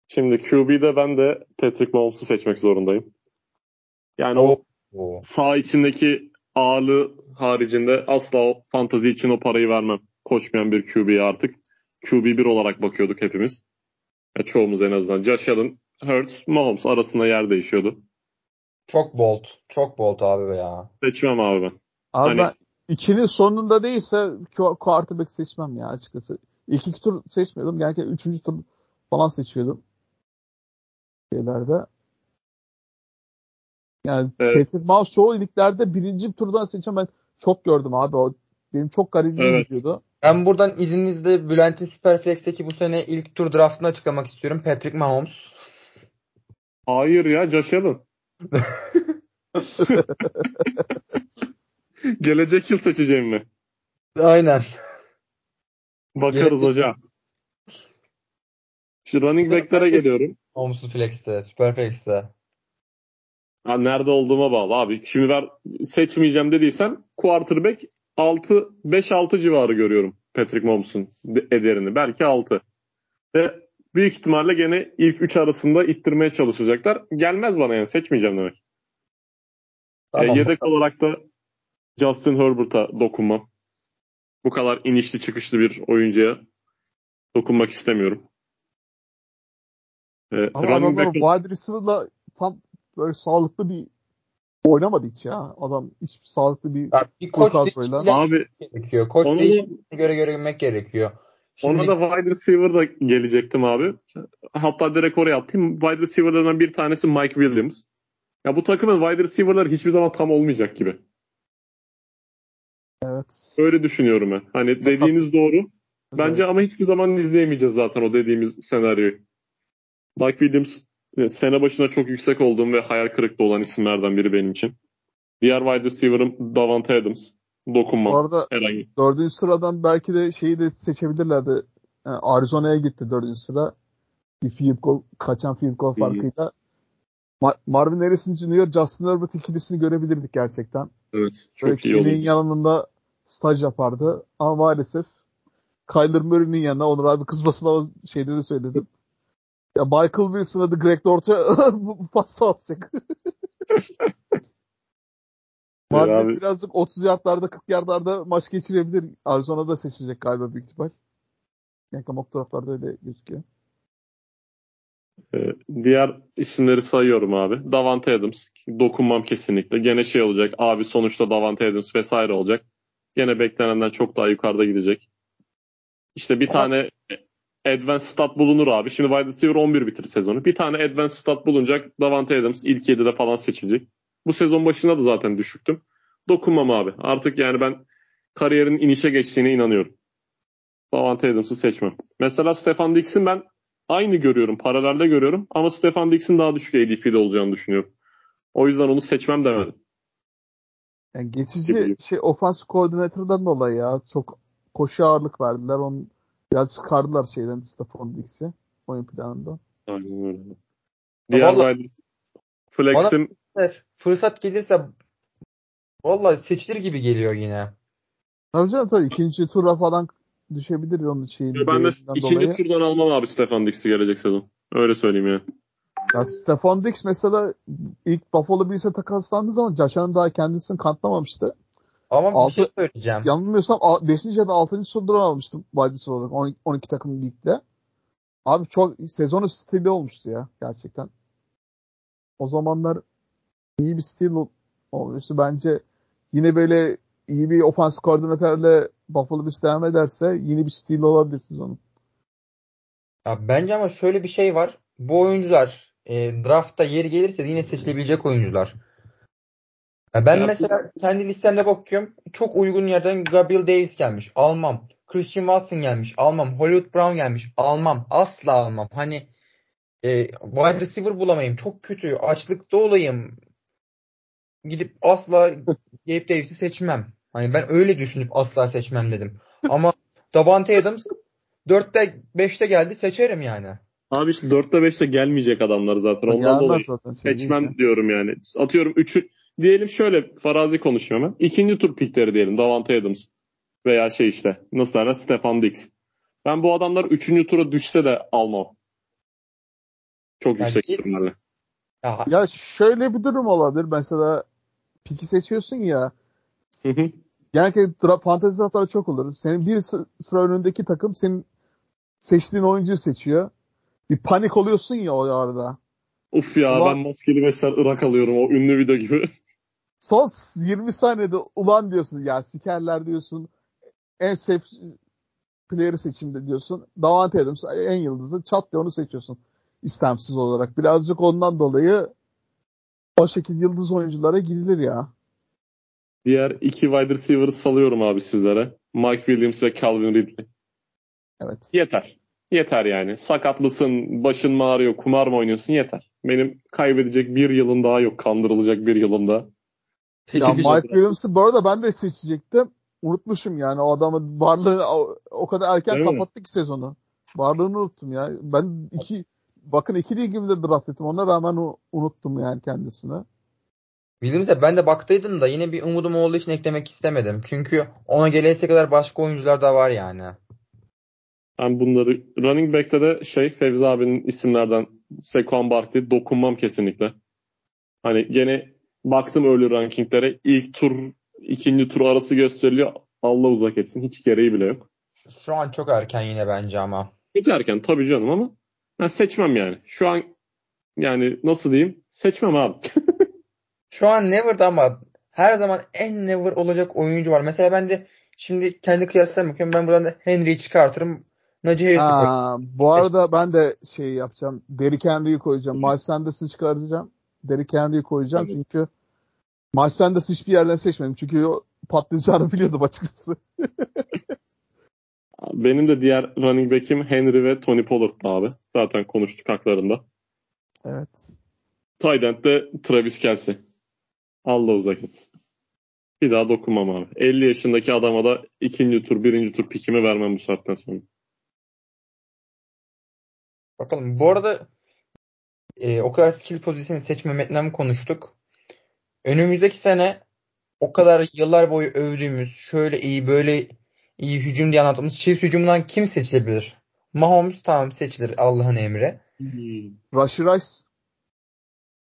Şimdi QB'de ben de Patrick Mahomes'u seçmek zorundayım. Yani o Oo. Oo. sağ içindeki ağırlığı haricinde asla o fantazi için o parayı vermem. Koşmayan bir QB'ye artık. QB1 olarak bakıyorduk hepimiz. Ya çoğumuz en azından. Josh Allen, Hurts, Mahomes arasında yer değişiyordu. Çok bold. Çok bold abi be ya. Seçmem abi ben. Abi Hani- ben ikinin sonunda değilse qu- quarterback seçmem ya açıkçası. İlk iki tur seçmiyordum. Genellikle üçüncü tur falan seçiyordum. Şeylerde. Yani Evet. Patrick Mahomes çoğu liglerde birinci turdan seçen ben çok gördüm abi. O benim çok garibime Evet. gidiyordu. Ben buradan izninizle Bülent'in Superflex'teki bu sene ilk tur draftını açıklamak istiyorum. Patrick Mahomes. Hayır ya Josh Allen. Gelecek yıl seçeceğim mi? Aynen. Bakarız Gelecek- hocam. Şu running back'lere geliyorum. Omsuz flex'te, flex'te. Ha, nerede olduğuma bağlı abi. Şimdi ben seçmeyeceğim dediysen quarterback 6 5-6 civarı görüyorum Patrick Mahomes'un de- ederini. Belki 6. Ve büyük ihtimalle gene ilk 3 arasında ittirmeye çalışacaklar. Gelmez bana yani seçmeyeceğim demek. E, Tamam. yedek olarak da Justin Herbert'a dokunmam. Bu kadar inişli çıkışlı bir oyuncuya dokunmak istemiyorum. E, Ama adamlar back- wide receiver'la tam böyle sağlıklı bir oynamadı hiç ya. Adam hiç sağlıklı bir Ya bir koç değişikliği abi gerekiyor. Koç da- değişikliğine göre görmek gerekiyor. Şimdi Ona da wide receiver da gelecektim abi. Hatta direkt oraya atayım. Wide receiver'lardan bir tanesi Mike Williams. Ya bu takımın wide receiver'ları hiçbir zaman tam olmayacak gibi. evet. Öyle düşünüyorum ben. Hani dediğiniz doğru. Bence ama hiçbir zaman izleyemeyeceğiz zaten o dediğimiz senaryoyu. Mike Williams sene başına çok yüksek olduğum ve hayal kırıklığı olan isimlerden biri benim için. Diğer wide receiver'ım Davante Adams. Dokunmam. Bu arada Herhangi. dördüncü sıradan belki de şeyi de seçebilirlerdi. Yani Arizona'ya gitti dördüncü sıra. Bir field goal, kaçan field goal farkıyla. Ma- Marvin Harrison Jr. Justin Herbert ikilisini görebilirdik gerçekten. Evet. Böyle Çok iyi oldu. Yanında staj yapardı. Ama maalesef Kyler Murray'nin yanına Onur abi kızmasına de söyledim. Ya Michael Wilson'a da Greg Dort'a pasta atacak. Marvin abi. birazcık 30 yardlarda 40 yardlarda maç geçirebilir. Arizona'da seçilecek galiba büyük ihtimal. Yani mock taraflarda öyle gözüküyor. Ee, diğer isimleri sayıyorum abi. Davante Adams. Dokunmam kesinlikle. Gene şey olacak. Abi sonuçta Davante Adams vesaire olacak. Gene beklenenden çok daha yukarıda gidecek. İşte bir Ama- tane advanced stat bulunur abi. Şimdi wide receiver 11 bitir sezonu. Bir tane advanced stat bulunacak. Davante Adams ilk 7'de falan seçilecek. Bu sezon başında da zaten düşüktüm. Dokunmam abi. Artık yani ben kariyerin inişe geçtiğine inanıyorum. Davante Adams'ı seçmem. Mesela Stefan Diggs'in ben aynı görüyorum. Paralelde görüyorum. Ama Stefan Diggs'in daha düşük ADP'de olacağını düşünüyorum. O yüzden onu seçmem demedim. Yani geçici Gibi. şey ofans koordinatörden dolayı ya çok koşu ağırlık verdiler. Onu biraz çıkardılar şeyden Stephon Diggs'i oyun planında. Aynen öyle. Diğer Vallahi- Evet, fırsat gelirse vallahi seçilir gibi geliyor yine. Tabii canım tabii ikinci tura falan düşebilir onun şeyin ben de ikinci dolayı. turdan almam abi Stefan Diggs'i gelecek sezon. Öyle söyleyeyim ya. Ya Stephon Diggs mesela ilk Buffalo Bills'e takaslandığı zaman Josh Allen daha kendisini kanıtlamamıştı. Ama bir Altı- şey söyleyeceğim. Yanılmıyorsam 5. ya da 6. sıradan almıştım receiver olarak 12, 12 takım ligde. Abi çok sezonu stili olmuştu ya gerçekten. O zamanlar iyi bir stil ol- olmuştu. Bence yine böyle iyi bir ofans koordinatörle Buffalo Bills devam ederse yeni bir stil olabilir sezonun. Ya bence ama şöyle bir şey var. Bu oyuncular e, draftta yeri gelirse yine seçilebilecek oyuncular. Ya ben Ya bu- mesela kendi listemde bakıyorum. Çok uygun yerden Gabriel Davis gelmiş. Almam. Christian Watson gelmiş. Almam. Hollywood Brown gelmiş. Almam. Asla almam. Hani e, wide receiver bulamayayım. Çok kötü. Açlıkta olayım. Gidip asla Gabe Davis'i seçmem. Hani ben öyle düşünüp asla seçmem dedim. Ama Davante Adams 4'te 5'te geldi seçerim yani. Abi işte 4'te 5'te gelmeyecek adamlar zaten. Ondan Gelmez dolayı zaten. Seçmem diyorum yani. Atıyorum 3'ü diyelim şöyle farazi konuşuyorum ben. İkinci tur pikleri diyelim. Davante Adams veya şey işte nasıl derler Stefan Diggs. Ben bu adamlar 3. tura düşse de almam. Çok Yani yüksek ihtimalle. Ya, Ya şöyle bir durum olabilir. Mesela piki seçiyorsun ya. Hı hı. Genellikle dra fantezi draftları çok olur. Senin bir sı- sıra önündeki takım senin seçtiğin oyuncuyu seçiyor. Bir panik oluyorsun ya o arada. Uf ya Ulan- ben maskeli beşler Irak alıyorum o ünlü video gibi. Son 20 saniyede ulan diyorsun ya sikerler diyorsun. En safe player'ı seçimde diyorsun. Davante Adams en yıldızı çat diye onu seçiyorsun. istemsiz olarak. Birazcık ondan dolayı o şekilde yıldız oyunculara gidilir ya. Diğer iki wide receiver'ı salıyorum abi sizlere. Mike Williams ve Calvin Ridley. Evet. Yeter. Yeter yani. Sakatlısın, başın mı ağrıyor, kumar mı oynuyorsun yeter. Benim kaybedecek bir yılım daha yok. Kandırılacak bir yılım daha. Ya İkisi Mike de- Williams'ı bu arada ben de seçecektim. Unutmuşum yani o adamın varlığı o, o kadar erken Değil mi? kapattı ki sezonu. Varlığını unuttum ya. Ben iki bakın iki ligimde draft ettim. Ona rağmen unuttum yani kendisini. Williams'e ben de baktıydım da yine bir umudum olduğu için eklemek istemedim. Çünkü ona gelese kadar başka oyuncular da var yani. Ben bunları running back'te de şey Fevzi abinin isimlerden Sekon Barkley dokunmam kesinlikle. Hani gene baktım öyle rankinglere ilk tur ikinci tur arası gösteriliyor. Allah uzak etsin. Hiç gereği bile yok. Şu an çok erken yine bence ama. Çok erken tabii canım ama ben seçmem yani. Şu an yani nasıl diyeyim? Seçmem abi. Şu an Never'da ama her zaman en Never olacak oyuncu var. Mesela ben de şimdi kendi kıyaslarına bakıyorum. Ben buradan da Henry'i çıkartırım. Najee Harris'i koyarım. Bu arada ben de şey yapacağım. Derrick Henry'i koyacağım. Miles Sanders'ı çıkaracağım. Derrick Henry'i koyacağım Tabii. çünkü Miles Sanders hiçbir yerden seçmedim. Çünkü o patlayacağını biliyordum açıkçası. Benim de diğer running back'im Henry ve Tony Pollard'dı abi. Zaten konuştuk haklarında. evet. End de Travis Kelsey. Allah uzak etsin. Bir daha dokunmam abi. 50 yaşındaki adama da ikinci tur, birinci tur pikimi vermem bu saatten sonra. Bakalım. Bu arada e, o kadar skill pozisyonu seçmemekten konuştuk. Önümüzdeki sene o kadar yıllar boyu övdüğümüz şöyle iyi böyle iyi hücum diye anlattığımız Chiefs hücumundan kim seçilebilir? Mahomes tamam seçilir Allah'ın emri. Rashid Rice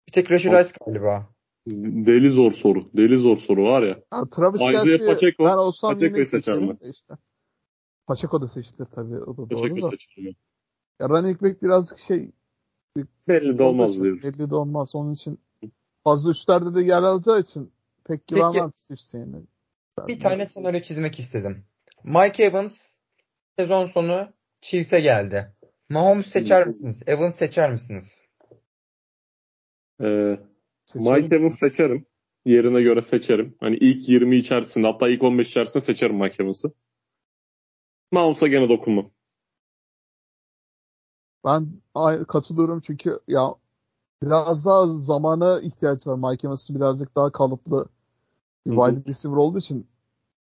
Bir tek Rashid Rice galiba. Deli zor soru. Deli zor soru var ya. Ha, Travis Isaiah Kelsey Pacheco. ben olsam Pacheco'yu yine seçerim işte. Pacheco da seçilir tabii. O da doğru Teşekkür da. seçerim. Ya running back birazcık şey Belli de olmaz için, Belli de olmaz. Onun için fazla üstlerde de yer alacağı için pek güvenmem Hüseyin'e. Bir tane senaryo çizmek istedim. Mike Evans sezon sonu Chiefs'e geldi. Mahomes seçer misiniz? Evans seçer misiniz? Ee, Seçerim. Mike Evans seçerim. Yerine göre seçerim. Hani ilk 20 içerisinde hatta ilk 15 içerisinde seçerim Mike Evans'ı. Mahomes'a gene dokunmam. Ben katılıyorum çünkü ya biraz daha zamana ihtiyaç var. Mike Evans'ın birazcık daha kalıplı bir wide receiver olduğu için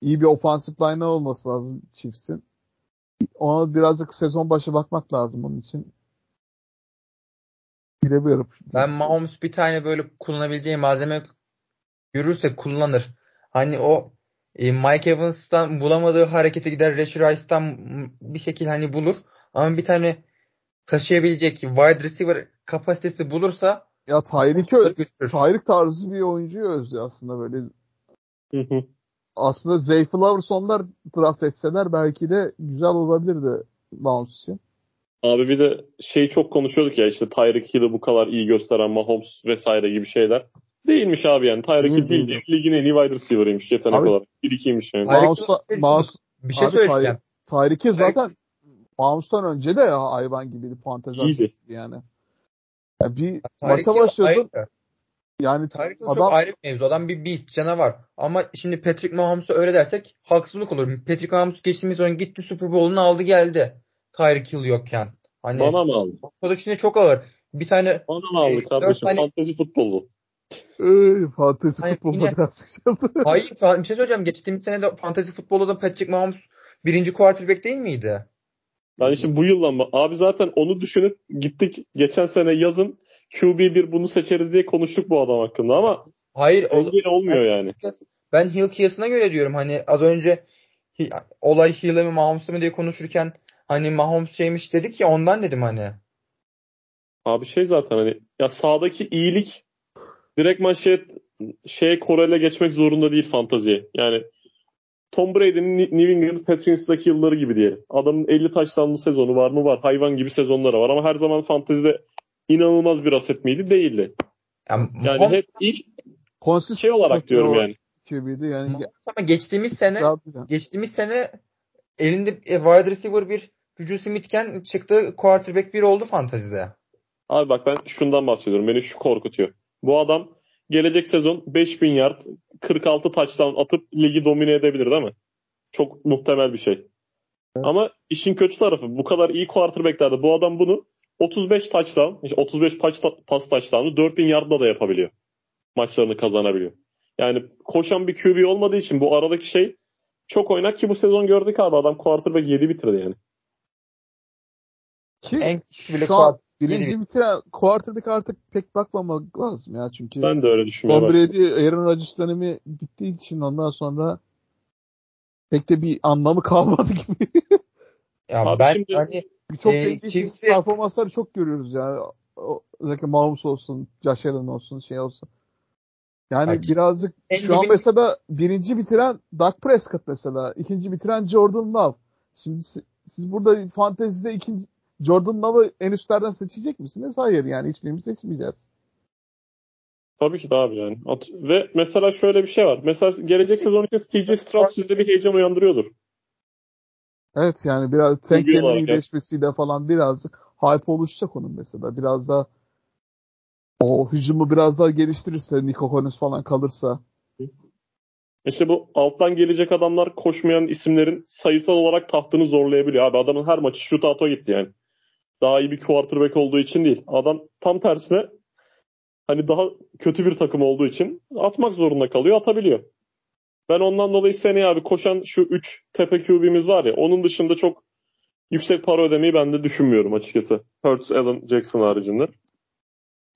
iyi bir offensive line olması lazım Chiefs'in. Ona birazcık sezon başı bakmak lazım onun için. Bilemiyorum. Ben Mahomes bir tane böyle kullanabileceği malzeme görürse kullanır. Hani o e, Mike Evans'tan bulamadığı harekete gider Rashid Rice'tan bir şekilde hani bulur. Ama bir tane taşıyabilecek wide receiver kapasitesi bulursa Ya götürür. Tyreek tarzı bir oyuncuyu özlüyor aslında böyle. Hı hı. Aslında Zay Flowers onlar draft etseler belki de güzel olabilirdi Bounce için. Abi bir de şey çok konuşuyorduk ya işte Tyreek Hill'i bu kadar iyi gösteren Mahomes vesaire gibi şeyler. Değilmiş abi yani. Tyreek Hill değil. değil. Ligin en iyi wide receiver'ıymış yetenek Abi- olarak. 1-2'ymiş yani. Tyreek Hill- Mouse, Bir şey Abi söyleyeceğim. Tyreek'i zaten Mouse'dan önce de hayvan gibiydi. Fantezi İyiydi. yani. Ya bir Tyreek maça başlıyordun. ayrı. Yani Hill adam çok ayrı bir mevzu. Adam bir beast, canavar. Ama şimdi Patrick Mahomes'a öyle dersek haksızlık olur. Patrick Mahomes geçtiğimiz sezon gitti Super Bowl'unu aldı geldi. Tyreek Hill yokken. Hani Bana mı aldı? o da şimdi çok ağır. Bir tane Bana mı aldı Ee, kardeşim? tane- Fantezi futbol bu. Ey, fantezi Hayır, futbolda yine- biraz hayır bir şey söyleyeceğim. Geçtiğimiz sene de fantasy futbolda da Patrick Mahomes birinci quarterback değil miydi? Yani şimdi bu yıldan mı? Abi zaten onu düşünüp gittik geçen sene yazın QB1 bunu seçeriz diye konuştuk bu adam hakkında ama Hayır o, engel olmuyor yani. ben Hill kıyasına göre diyorum. Hani az önce olay Hill'e mi Mahomes'a mı diye konuşurken hani Mahomes şeymiş dedik ya ondan dedim hani. Abi şey zaten hani ya sağdaki iyilik direktman şey şeye korele geçmek zorunda değil fantaziye. Yani Tom Brady'nin Ni- New England Patriots'daki yılları gibi diyelim. Adamın 50 taşlanlı sezonu var mı var. Hayvan gibi sezonları var ama her zaman fantazide inanılmaz bir aset miydi? Değildi. Yani, Yani hep ilk Konsist şey olarak diyorum yani. QB'di yani. Ama geçtiğimiz sene geçtiğimiz sene elinde e, wide receiver bir Juju Smith'ken çıktı quarterback bir oldu fantazide. Abi bak ben şundan bahsediyorum. Beni şu korkutuyor. Bu adam gelecek sezon 5000 yard 46 touchdown atıp ligi domine edebilir değil mi? Çok muhtemel bir şey. Ama işin kötü tarafı bu kadar iyi quarterback'lerde bu adam bunu 35 touchdown, işte 35 pas, pas touchdown'u 4000 yardla da yapabiliyor. Maçlarını kazanabiliyor. Yani koşan bir QB olmadığı için bu aradaki şey çok oynak ki bu sezon gördük abi adam quarterback 7 bitirdi yani. Ki En bile şu an birinci yedi- bitiren quarterback artık pek bakmamak lazım ya. Çünkü Ben de öyle düşünmüyorum. Tom Brady, Aaron Rodgers dönemi bittiği için ondan sonra pek de bir anlamı kalmadı gibi. Ya Abi ben şimdi- hani çok Ee, dengesiz Chiefs'i- performansları çok görüyoruz ya. O, özellikle Mahomes olsun, Josh Allen olsun, şey olsun. Yani Bak, birazcık en şu an mesela birinci bitiren Dak Prescott mesela. ikinci bitiren Jordan Love. Şimdi si- siz burada fantezide ikinci Jordan Love'ı en üstlerden seçecek misiniz? Hayır yani hiçbirimiz seçmeyeceğiz. Tabii ki de abi yani. At- Ve mesela şöyle bir şey var. Mesela gelecek sezon için CJ Stroud sizde bir heyecan uyandırıyordur. Evet yani biraz Henry iyileşmesiyle falan birazcık hype oluşacak onun mesela. Biraz da o hücumu biraz daha geliştirirse Nico Collins falan kalırsa. İşte bu alttan gelecek adamlar koşmayan isimlerin sayısal olarak tahtını zorlayabiliyor. Abi adamın her maçı shootout'a gitti yani. Daha iyi bir quarterback olduğu için değil. Adam tam tersine hani daha kötü bir takım olduğu için atmak zorunda kalıyor, atabiliyor. Ben ondan dolayı seneye abi koşan şu 3 tepe QB'miz var ya onun dışında çok yüksek para ödemeyi ben de düşünmüyorum açıkçası. Hurts, Allen, Jackson haricinde.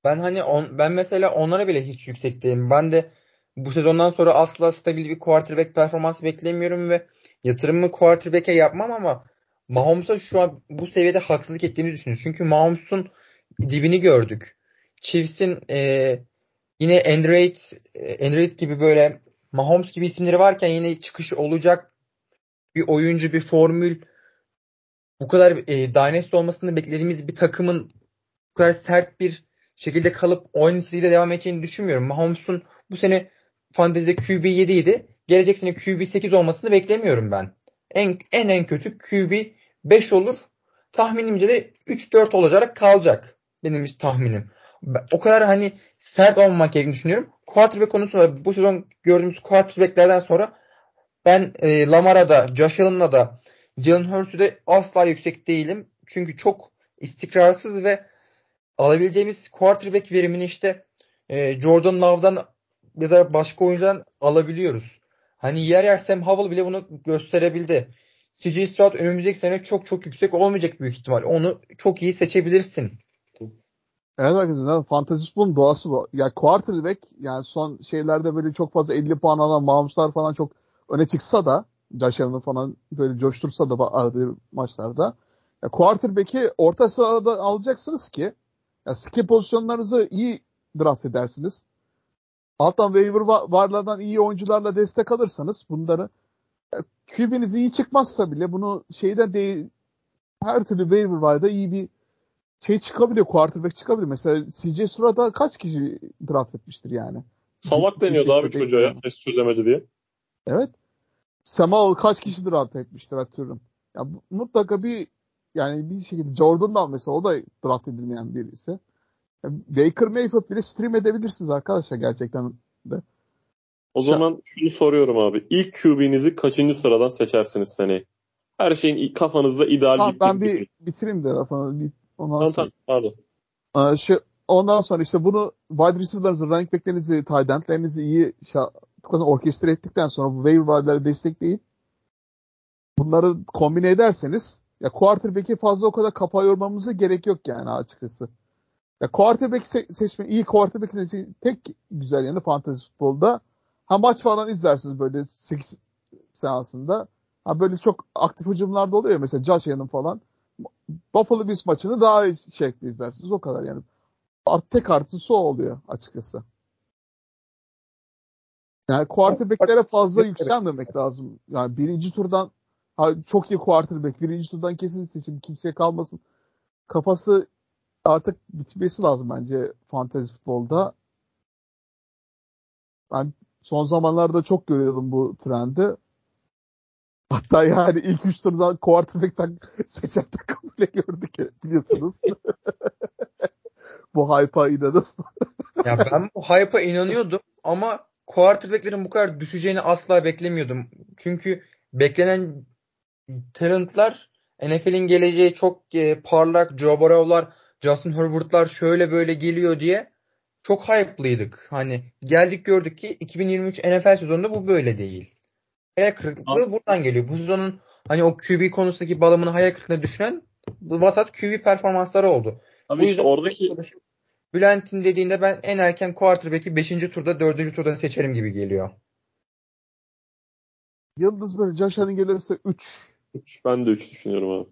Ben hani on, ben mesela onlara bile hiç yüksek değilim. Ben de bu sezondan sonra asla stabil bir quarterback performansı beklemiyorum ve yatırımımı quarterback'e yapmam ama Mahomes'a şu an bu seviyede haksızlık ettiğimizi düşünüyorum. Çünkü Mahomes'un dibini gördük. Chiefs'in eee, yine Android, Android gibi böyle Mahomes gibi isimleri varken yine çıkış olacak bir oyuncu, bir formül bu kadar e, dynasty olmasını beklediğimiz bir takımın bu kadar sert bir şekilde kalıp oyun çizgiyle devam edeceğini düşünmüyorum. Mahomes'un bu sene fantezide QB 7 idi. Gelecek sene QB 8 olmasını beklemiyorum ben. En en en kötü QB 5 olur. Tahminimce de 3-4 olacak kalacak. Benim tahminim. O kadar hani sert olmamak gerektiğini düşünüyorum. Quarterback konusunda bu sezon gördüğümüz quarterbacklerden sonra ben e, Lamar'a da, Josh Allen'a da, Jalen Hurts'u de asla yüksek değilim. Çünkü çok istikrarsız ve alabileceğimiz quarterback verimini işte e, Jordan Love'dan ya da başka oyuncudan alabiliyoruz. Hani yer yer Sam Howell bile bunu gösterebildi. CJ Stroud önümüzdeki sene çok çok yüksek olmayacak büyük ihtimal. Onu çok iyi seçebilirsin. Evet arkadaşlar fantasy futbolun doğası bu. Ya quarterback yani son şeylerde böyle çok fazla 50 puan alan Mahmutlar falan çok öne çıksa da Josh falan böyle coştursa da aradığı maçlarda ya quarterback'i orta sırada alacaksınız ki ya skill pozisyonlarınızı iyi draft edersiniz. Alttan waiver va- varlardan iyi oyuncularla destek alırsanız bunları ya QB'niz iyi çıkmazsa bile bunu şeyden değil her türlü waiver varda iyi bir şey çıkabiliyor, quarterback çıkabiliyor. Mesela CJ Stroud'a kaç kişi draft etmiştir yani? Salak deniyordu abi çocuğa ya. Test çözemedi diye. Evet. Samuel kaç kişi draft etmiştir atıyorum. Ya mutlaka bir yani bir şekilde Jordan da mesela o da draft edilmeyen birisi. Baker Mayfield bile stream edebilirsiniz arkadaşlar gerçekten de. O Şa- zaman şunu soruyorum abi. İlk QB'nizi kaçıncı sıradan seçersiniz seneye? Her şeyin kafanızda ideal Tamam bir ben bir bitireyim de lafını. Bir, ondan Tamam, sonra. tamam, pardon. Ee, şu, ondan sonra işte bunu wide receiver'larınızı, running back'lerinizi, tight end'lerinizi iyi şa- orkestre ettikten sonra bu waiver wire'ları destekleyin. Bunları kombine ederseniz ya quarterback'i fazla o kadar kafa yormamıza gerek yok yani açıkçası. Ya quarterback se- seçme, iyi quarterback seçme tek güzel yanı fantasy futbolda. Ha maç falan izlersiniz böyle 8 seansında. Ha böyle çok aktif hücumlarda oluyor ya mesela Josh Allen falan. Buffalo Bills maçını daha iyi şekli izlersiniz. O kadar yani. Art, tek artısı o oluyor açıkçası. Yani quarterback'lere fazla yükselmemek lazım. Yani birinci turdan ha, çok iyi quarterback. Birinci turdan kesin seçim. Kimseye kalmasın. Kafası artık bitmesi lazım bence fantezi futbolda. Ben son zamanlarda çok görüyordum bu trendi. Hatta yani ilk üç turdan quarterback'ten seçen takım bile gördük biliyorsunuz. bu hype'a inanıp. Ya ben bu hype'a inanıyordum ama quarterback'lerin bu kadar düşeceğini asla beklemiyordum. Çünkü beklenen talentlar NFL'in geleceği çok e, parlak. Joe Burrow'lar, Justin Herbert'lar şöyle böyle geliyor diye çok hype'lıydık. Hani geldik gördük ki 2023 NFL sezonunda bu böyle değil. Hayal kırıklığı buradan geliyor. Bu sezonun hani o QB konusundaki balımını hayal kırıklığına düşünen vasat QB performansları oldu. Abi Bu işte yüzden oradaki Bülent'in dediğinde ben en erken quarterback'i 5. turda 4. turda seçerim gibi geliyor. Yıldız böyle Josh Allen gelirse 3. ben de 3 düşünüyorum abi.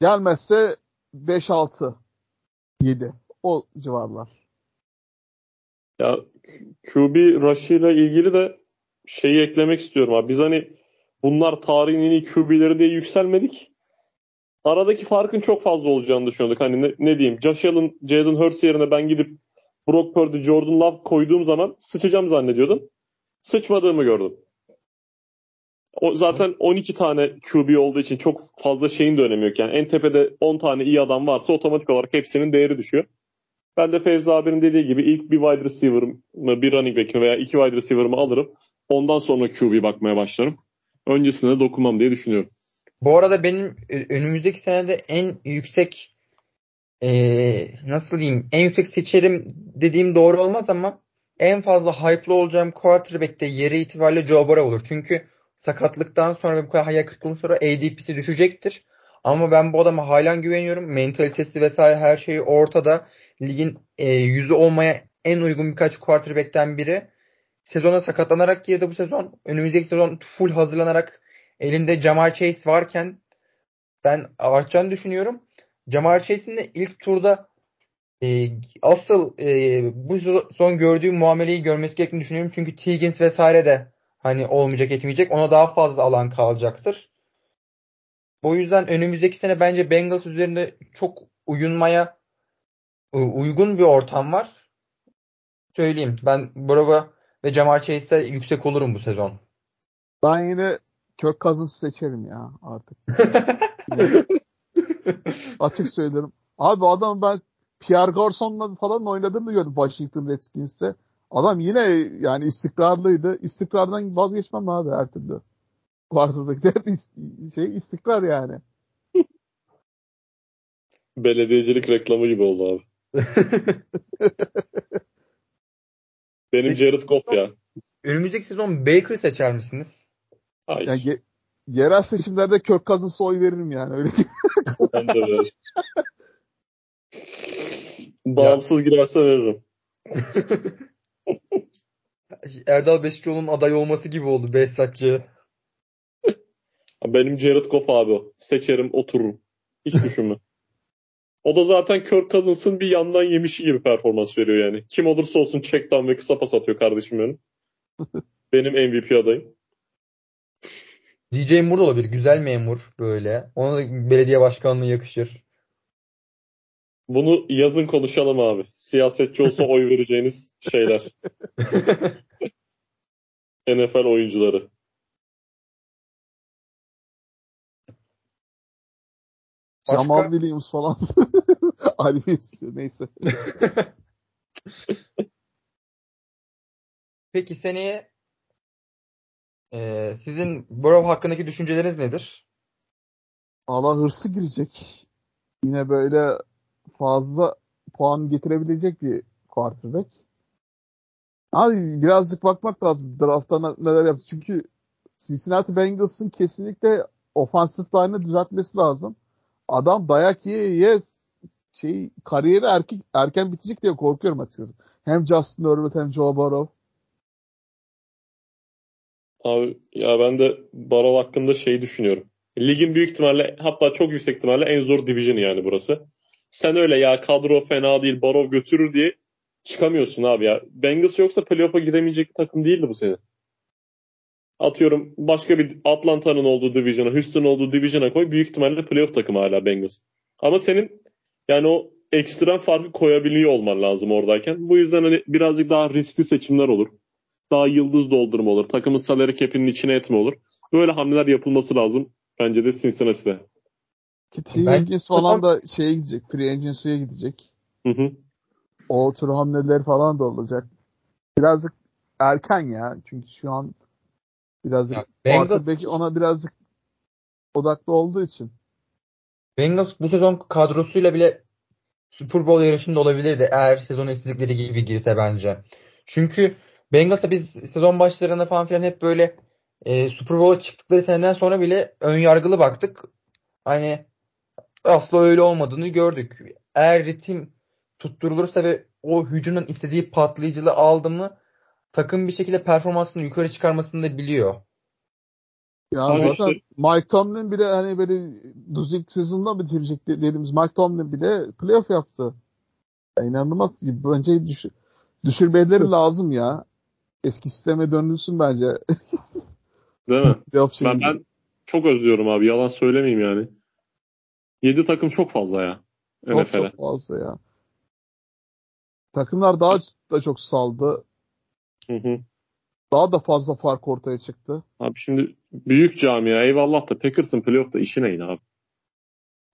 Gelmezse 5 6 7. O civarlar. Ya QB rush ile ilgili de şeyi eklemek istiyorum abi. Biz hani bunlar tarihin en iyi QB'leri diye yükselmedik. Aradaki farkın çok fazla olacağını düşünüyorduk. Hani ne, ne diyeyim Josh Allen, Jalen Hurts yerine ben gidip Brock Purdy, Jordan Love koyduğum zaman sıçacağım zannediyordum. Sıçmadığımı gördüm. O zaten 12 tane QB olduğu için çok fazla şeyin de önemi yok. Yani en tepede 10 tane iyi adam varsa otomatik olarak hepsinin değeri düşüyor. Ben de Fevzi abinin dediği gibi ilk bir wide receiver'ımı, bir running back'imi veya iki wide receiver'ımı alırım. Ondan sonra QB bakmaya başlarım. Öncesine dokunmam diye düşünüyorum. Bu arada benim e, önümüzdeki senede en yüksek ee, nasıl diyeyim en yüksek seçerim dediğim doğru olmaz ama en fazla hype'lı olacağım quarterback'te yeri itibariyle Joe Burrow olur. Çünkü sakatlıktan sonra ve bu kadar hayal kırıklığından sonra ADP'si düşecektir. Ama ben bu adama halen güveniyorum. Mentalitesi vesaire her şeyi ortada. Ligin e, yüzü olmaya en uygun birkaç quarterback'ten biri. Sezona sakatlanarak girdi bu sezon. Önümüzdeki sezon full hazırlanarak elinde Jamar Chase varken ben artacağını düşünüyorum. Jamar Chase'in de ilk turda e, asıl e, bu son gördüğüm muameleyi görmesi gerektiğini düşünüyorum. Çünkü Tiggins vesaire de hani olmayacak etmeyecek. Ona daha fazla alan kalacaktır. O yüzden önümüzdeki sene bence Bengals üzerinde çok uyunmaya uygun bir ortam var. Söyleyeyim. Ben Bravo ve Jamar Chase'e yüksek olurum bu sezon. Ben yine Kök Cousins seçerim ya artık. Açık söylerim. Abi adam ben Pierre Garson'la falan oynadığını gördüm Washington Redskins'te. Adam yine yani istikrarlıydı. İstikrardan vazgeçmem abi her türlü. Quarterback'te şey istikrar yani. Belediyecilik reklamı gibi oldu abi. Benim Jared Goff ya. Önümüzdeki sezon Baker seçer misiniz? Hayır. Yani ge- yerel seçimlerde Kirk Cousins'a oy veririm yani öyle değil. Ben de veririm. Bağımsız girerse veririm. Erdal Beşikçioğlu'nun aday olması gibi oldu Behzatçı. Benim Jared Goff abi. Seçerim otururum. Hiç düşünme. o da zaten Kirk Cousins'ın bir yandan yemişi gibi performans veriyor yani. Kim olursa olsun check down ve kısa pas atıyor kardeşim benim. benim MVP adayım. DJ Moore da olabilir. Güzel memur böyle. Ona da belediye başkanlığı yakışır. Bunu yazın konuşalım abi. Siyasetçi olsa oy vereceğiniz şeyler. NFL oyuncuları. Başka? Jamal Williams falan. Ali istiyor neyse. Peki seneye e, sizin Burrow hakkındaki düşünceleriniz nedir? Allah hırsı girecek. Yine böyle fazla puan getirebilecek bir quarterback. Abi birazcık bakmak lazım drafttan neler yaptı. Çünkü Cincinnati Bengals'ın kesinlikle ofansif line'ı düzeltmesi lazım. Adam dayak yiye yiye şey kariyeri erken, erken bitecek diye korkuyorum açıkçası. Hem Justin Herbert hem Joe Burrow. Abi ya ben de Barrow hakkında şey düşünüyorum. Ligin büyük ihtimalle hatta çok yüksek ihtimalle en zor division yani burası. Sen öyle ya kadro fena değil Barrow götürür diye çıkamıyorsun abi ya. Bengals yoksa playoff'a gidemeyecek bir takım değildi bu sene. Atıyorum başka bir Atlanta'nın olduğu division'a, Houston'ın olduğu division'a koy. Büyük ihtimalle playoff takımı hala Bengals. Ama senin yani o ekstrem farkı koyabiliyor olman lazım oradayken. Bu yüzden hani birazcık daha riskli seçimler olur. Daha yıldız doldurma olur. Takımın salary cap'inin içine etme olur. Böyle hamleler yapılması lazım. Bence de Cincinnati'de. Ki T. Higgins falan da şeye gidecek. Free Agency'ye gidecek. Hı hı. O tür hamleler falan da olacak. Birazcık erken ya. Çünkü şu an birazcık Ya, Bengals- quarterback ona birazcık odaklı olduğu için. Bengals bu sezon kadrosuyla bile Super Bowl yarışında olabilirdi eğer sezon istedikleri gibi girse bence. Çünkü Bengals'a biz sezon başlarında falan filan hep böyle e, Super Bowl'a çıktıkları seneden sonra bile ön yargılı baktık. Hani asla öyle olmadığını gördük. Eğer ritim tutturulursa ve o hücumdan istediği patlayıcılığı aldı mı takım bir şekilde performansını yukarı çıkarmasını da biliyor. Ya Abi zaten işte- Mike Tomlin bile hani böyle losing season'da bitirecek dediğimiz Mike Tomlin bile playoff yaptı. Ya inanılmaz. Bence düş düşürmeleri lazım ya. Eski sisteme dönülsün bence. Değil mi? Ben, ben çok özlüyorum abi. Yalan söylemeyeyim yani. 7 takım çok fazla ya. çok NFL'e. çok fazla ya. Takımlar daha da çok saldı. Hı hı. Daha da fazla fark ortaya çıktı. Abi şimdi büyük camia eyvallah da Packers'ın playoff'ta işi neydi abi?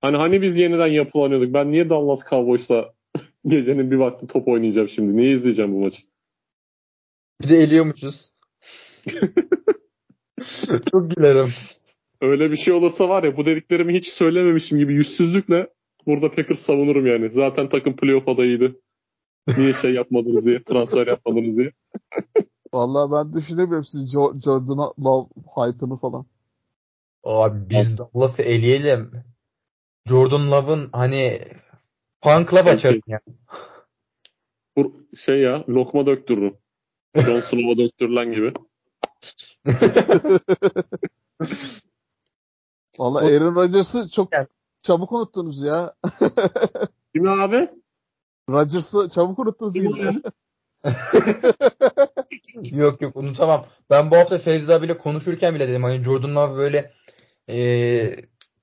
Hani hani biz yeniden yapılanıyorduk. Ben niye Dallas Cowboys'la gecenin bir vakti top oynayacağım şimdi? Niye izleyeceğim bu maçı? Bir de eliyormuşuz. Çok gülerim. Öyle bir şey olursa var ya bu dediklerimi hiç söylememişim gibi yüzsüzlükle burada Packers savunurum yani. Zaten takım playoff adayıydı. Niye şey yapmadınız diye, transfer yapmadınız diye. Vallahi ben düşünemiyorum siz Jo- Jordan Love hype'ını falan. Abi biz Dallas'ı eleyelim. Jordan Love'ın hani fan club açarım ya. Bu şey ya, lokma döktürürüm. John Snow'a döktürülen gibi. Vallahi Aaron Rodgers'ı çok Yani- çabuk unuttunuz ya. Kim abi? Rodgers'ı çabuk unuttunuz gibi. Yok yok unutamam. Ben bu hafta Fevzi abiyle konuşurken bile dedim hani Jordan Love böyle eee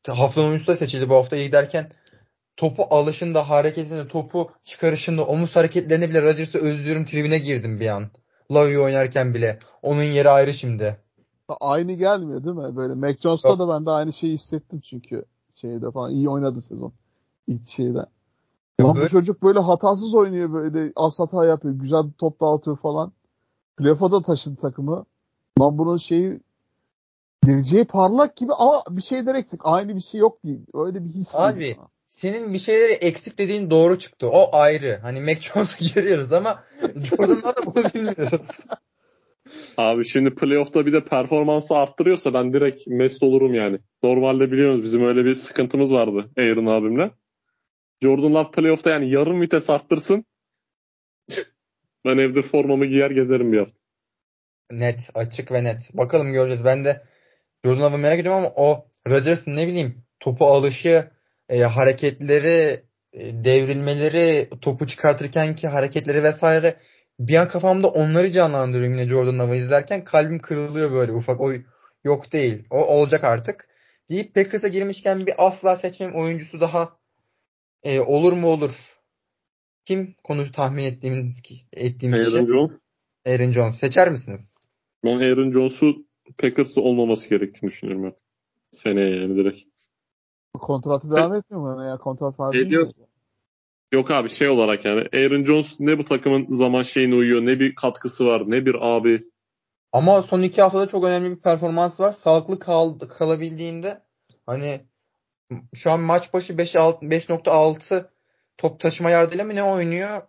haftanın oyuncusu da seçildi bu hafta iyi giderken topu alışında, hareketinde, topu çıkarışında, omuz hareketlerine bile Rodgers'ı özlüyorum tribine girdim bir an. Love'yi oynarken bile. Onun yeri ayrı şimdi. Aynı gelmiyor değil mi? Böyle Mac Jones'ta da ben de aynı şeyi hissettim çünkü şeyde falan iyi oynadı sezon. İlk şeyde. Lan bu çocuk böyle hatasız oynuyor böyle az hata yapıyor. Güzel top dağıtıyor falan. Playoff'a da taşıdı takımı. Lan bunun şeyi geleceği parlak gibi ama bir şeyler eksik. Aynı bir şey yok değil. Öyle bir his. Abi, bana. Senin bir şeyleri eksik dediğin doğru çıktı. O ayrı. Hani Mac Jones'u görüyoruz ama Jordan Love'da bunu bilmiyoruz. Abi şimdi playoff'ta bir de performansı arttırıyorsa ben direkt mest olurum yani. Normalde biliyorsunuz bizim öyle bir sıkıntımız vardı Aaron abimle. Jordan Love playoff'ta yani yarım vites arttırsın. ben evde formamı giyer gezerim bir hafta. Net, açık ve net. Bakalım göreceğiz. Ben de Jordan Love'ı merak ediyorum ama o Rodgers'ın ne bileyim topu alışı, e, hareketleri, e, devrilmeleri, topu çıkartırken ki hareketleri vesaire bir an kafamda onları canlandırıyorum yine Jordan Love'ı izlerken. Kalbim kırılıyor böyle ufak. O yok değil. O olacak artık. Deyip Packers'a girmişken bir asla seçmem oyuncusu daha e, olur mu olur. Kim konuyu tahmin ettiğimiz ki ettiğim kişi? Aaron Jones. Aaron Jones. Seçer misiniz? Ben Aaron Jones'u Packers'ta olmaması gerektiğini düşünüyorum ben. Seneye yani direkt. Kontratı devam etmiyor mu? Yani kontrat harbi Ediyor. mi? Yok abi şey olarak yani Aaron Jones ne bu takımın zaman şeyine uyuyor ne bir katkısı var ne bir abi. Ama son iki haftada çok önemli bir performans var. Sağlıklı kal kalabildiğinde hani şu an maç başı 5.6 top taşıma yardıyla mı ne oynuyor?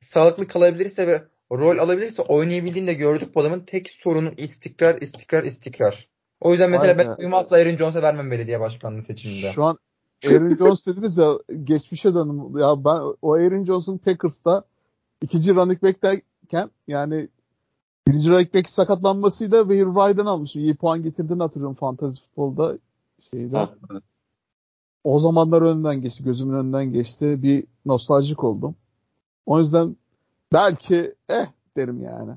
Sağlıklı kalabilirse ve rol alabilirse oynayabildiğinde gördük bu adamın tek sorunu istikrar, istikrar, istikrar. O yüzden mesela Vay ben asla Aaron Jones'a vermem belediye başkanlığı seçiminde. Şu an Aaron Jones dediniz ya geçmişe dönüm. Ya ben o Aaron Jones'un Packers'ta ikinci running back'teyken yani birinci running back sakatlanmasıyla Waiver Wire'den almışım. İyi puan getirdiğini hatırlıyorum fantasy futbolda şeyde. O zamanlar önünden geçti. Gözümün önünden geçti. Bir nostaljik oldum. O yüzden belki eh derim yani.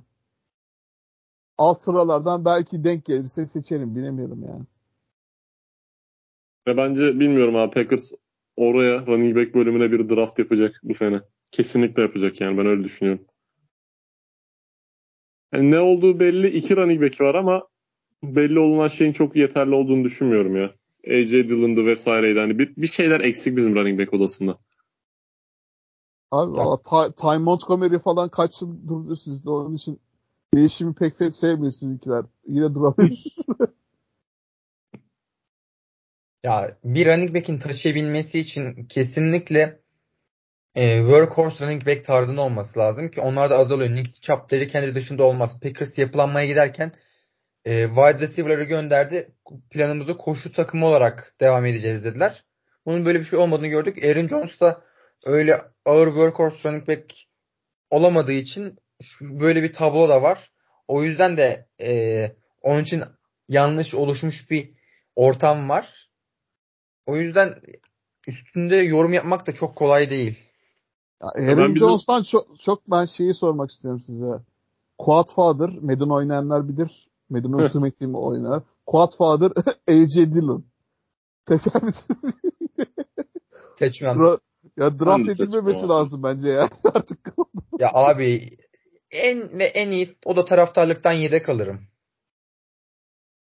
Alt sıralardan belki denk gelirse seçerim. Bilemiyorum yani. Ve bence bilmiyorum abi Packers oraya running back bölümüne bir draft yapacak bu sene. Kesinlikle yapacak yani ben öyle düşünüyorum. Yani ne olduğu belli iki running back var ama belli olunan şeyin çok yeterli olduğunu düşünmüyorum ya. AJ Dillon'dı vesaireydi. Hani bir, bir şeyler eksik bizim running back odasında. Abi valla Ty, Ty Montgomery falan kaç yıl durdu sizde onun için değişimi pek pek sevmiyor sizinkiler. Yine durabilir. Ya bir running back'in taşıyabilmesi için kesinlikle e, workhorse running back tarzında olması lazım ki onlar da azalıyor. Nick Chubb, Derrick Henry dışında olmaz. Packers yapılanmaya giderken e, wide receiver'ları gönderdi. Planımızı koşu takımı olarak devam edeceğiz dediler. bunun böyle bir şey olmadığını gördük. Aaron Jones da öyle ağır workhorse running back olamadığı için böyle bir tablo da var. O yüzden de e, onun için yanlış oluşmuş bir ortam var. O yüzden üstünde yorum yapmak da çok kolay değil. Ya Aaron bizim... Jones'tan çok, çok ben şeyi sormak istiyorum size. Quad Father, Madden oynayanlar bilir. Madden Ultimate Team oynar. Quad Father, AJ Dillon. Seçer misin? Seçmem. Dra- ya draft edilmemesi lazım bence ya artık. ya abi en ve en iyi o da taraftarlıktan yedek alırım.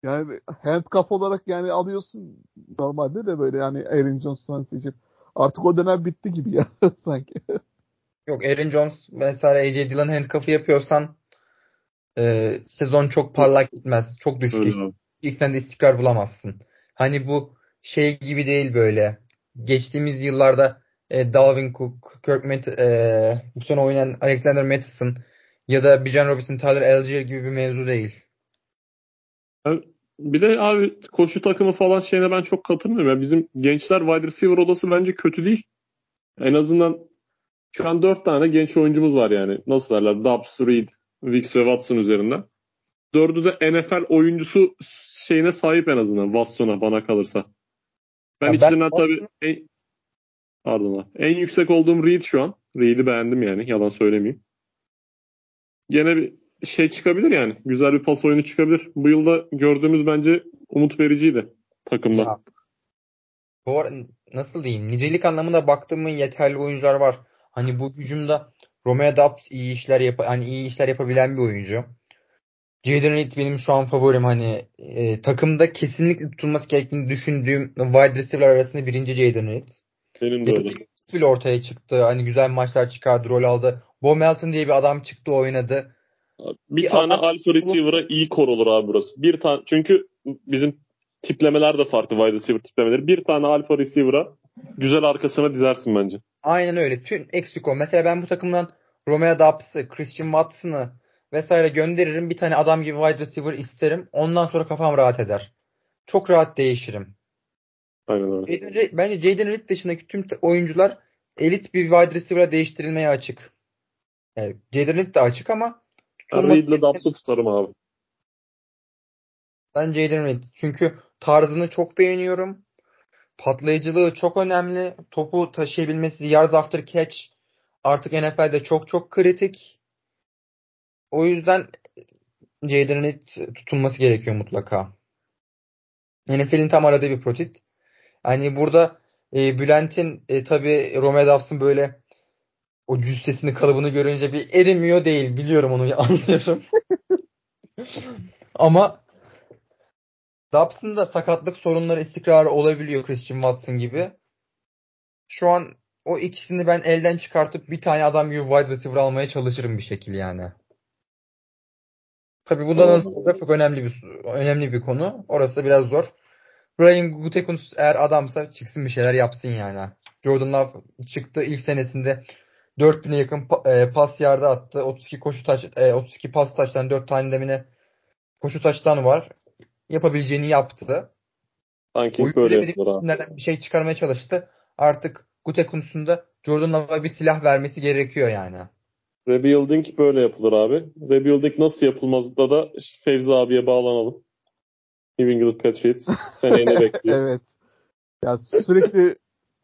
Yani handcuff olarak yani alıyorsun normalde de böyle yani Aaron Jones'tan seçip artık o dönem bitti gibi ya sanki. Yok Aaron Jones mesela AJ Dillon handcuff'ı yapıyorsan e, sezon çok parlak gitmez. Çok düşük. Öyle. İlk sende istikrar bulamazsın. Hani bu şey gibi değil böyle. Geçtiğimiz yıllarda e, Dalvin Cook, Kirk Met, e, bu sene oynayan Alexander Mattison ya da Bijan Robinson, Tyler Algier gibi bir mevzu değil. Bir de abi koşu takımı falan şeyine ben çok katılmıyorum. Yani bizim gençler wide receiver odası bence kötü değil. En azından şu an dört tane genç oyuncumuz var yani. Nasıl derler? Dubs, Reed, Wicks ve Watson üzerinden. Dördü de NFL oyuncusu şeyine sahip en azından. Watson'a bana kalırsa. Ben ya içlerinden ben... tabii en, pardon en yüksek olduğum Reed şu an. Reed'i beğendim yani. Yalan söylemeyeyim. Gene bir şey çıkabilir yani. Güzel bir pas oyunu çıkabilir. Bu yılda gördüğümüz bence umut vericiydi takımda. Ya, bu nasıl diyeyim? Nicelik anlamında baktığım mı yeterli oyuncular var. Hani bu hücumda Romeo Dobbs iyi işler yap hani iyi işler yapabilen bir oyuncu. Jaden Reed benim şu an favorim hani e, takımda kesinlikle tutulması gerektiğini düşündüğüm wide receiver arasında birinci Jaden Reed. Benim de öyle. bile ortaya çıktı. Hani güzel maçlar çıkardı, rol aldı. Bo Melton diye bir adam çıktı oynadı. Bir, bir tane adam, alfa receiver'a iyi kor olur abi burası. Bir tane çünkü bizim tiplemeler de farklı wide receiver tiplemeleri. Bir tane alfa receiver'a güzel arkasına dizersin bence. Aynen öyle. Tüm eksik o. Mesela ben bu takımdan Romeo Dobbs'ı, Christian Watson'ı vesaire gönderirim. Bir tane adam gibi wide receiver isterim. Ondan sonra kafam rahat eder. Çok rahat değişirim. Aynen öyle. Jaden, bence Jaden Reed dışındaki tüm oyuncular elit bir wide receiver'a değiştirilmeye açık. Yani Jaden Reed de açık ama ben Reed'le Dobbs'ı tutarım abi. Ben Jaden Reed. Çünkü tarzını çok beğeniyorum. Patlayıcılığı çok önemli. Topu taşıyabilmesi, yards after catch artık NFL'de çok çok kritik. O yüzden Jaden Reed tutulması gerekiyor mutlaka. NFL'in tam aradığı bir protit. Hani burada e, Bülent'in e, tabi Romeo Davs'ın böyle o cüssesini kalıbını görünce bir erimiyor değil. Biliyorum onu anlıyorum. Ama Dobbs'ın da sakatlık sorunları istikrarı olabiliyor Christian Watson gibi. Şu an o ikisini ben elden çıkartıp bir tane adam gibi wide receiver almaya çalışırım bir şekilde yani. Tabi bu da nasıl çok önemli bir önemli bir konu. Orası da biraz zor. Ryan Gutekunst eğer adamsa çıksın bir şeyler yapsın yani. Jordan Love çıktı ilk senesinde 4000'e yakın e, pas yardı attı. 32 koşu taş, 32 e, pas taştan 4 tane demine koşu taştan var. Yapabileceğini yaptı. Sanki böyle yapılır Bir şey çıkarmaya çalıştı. Artık Gute konusunda Jordan Love'a bir silah vermesi gerekiyor yani. Rebuilding böyle yapılır abi. Rebuilding nasıl yapılmaz da da Fevzi abiye bağlanalım. New England Patriots seneye ne bekliyor? evet. Ya sürekli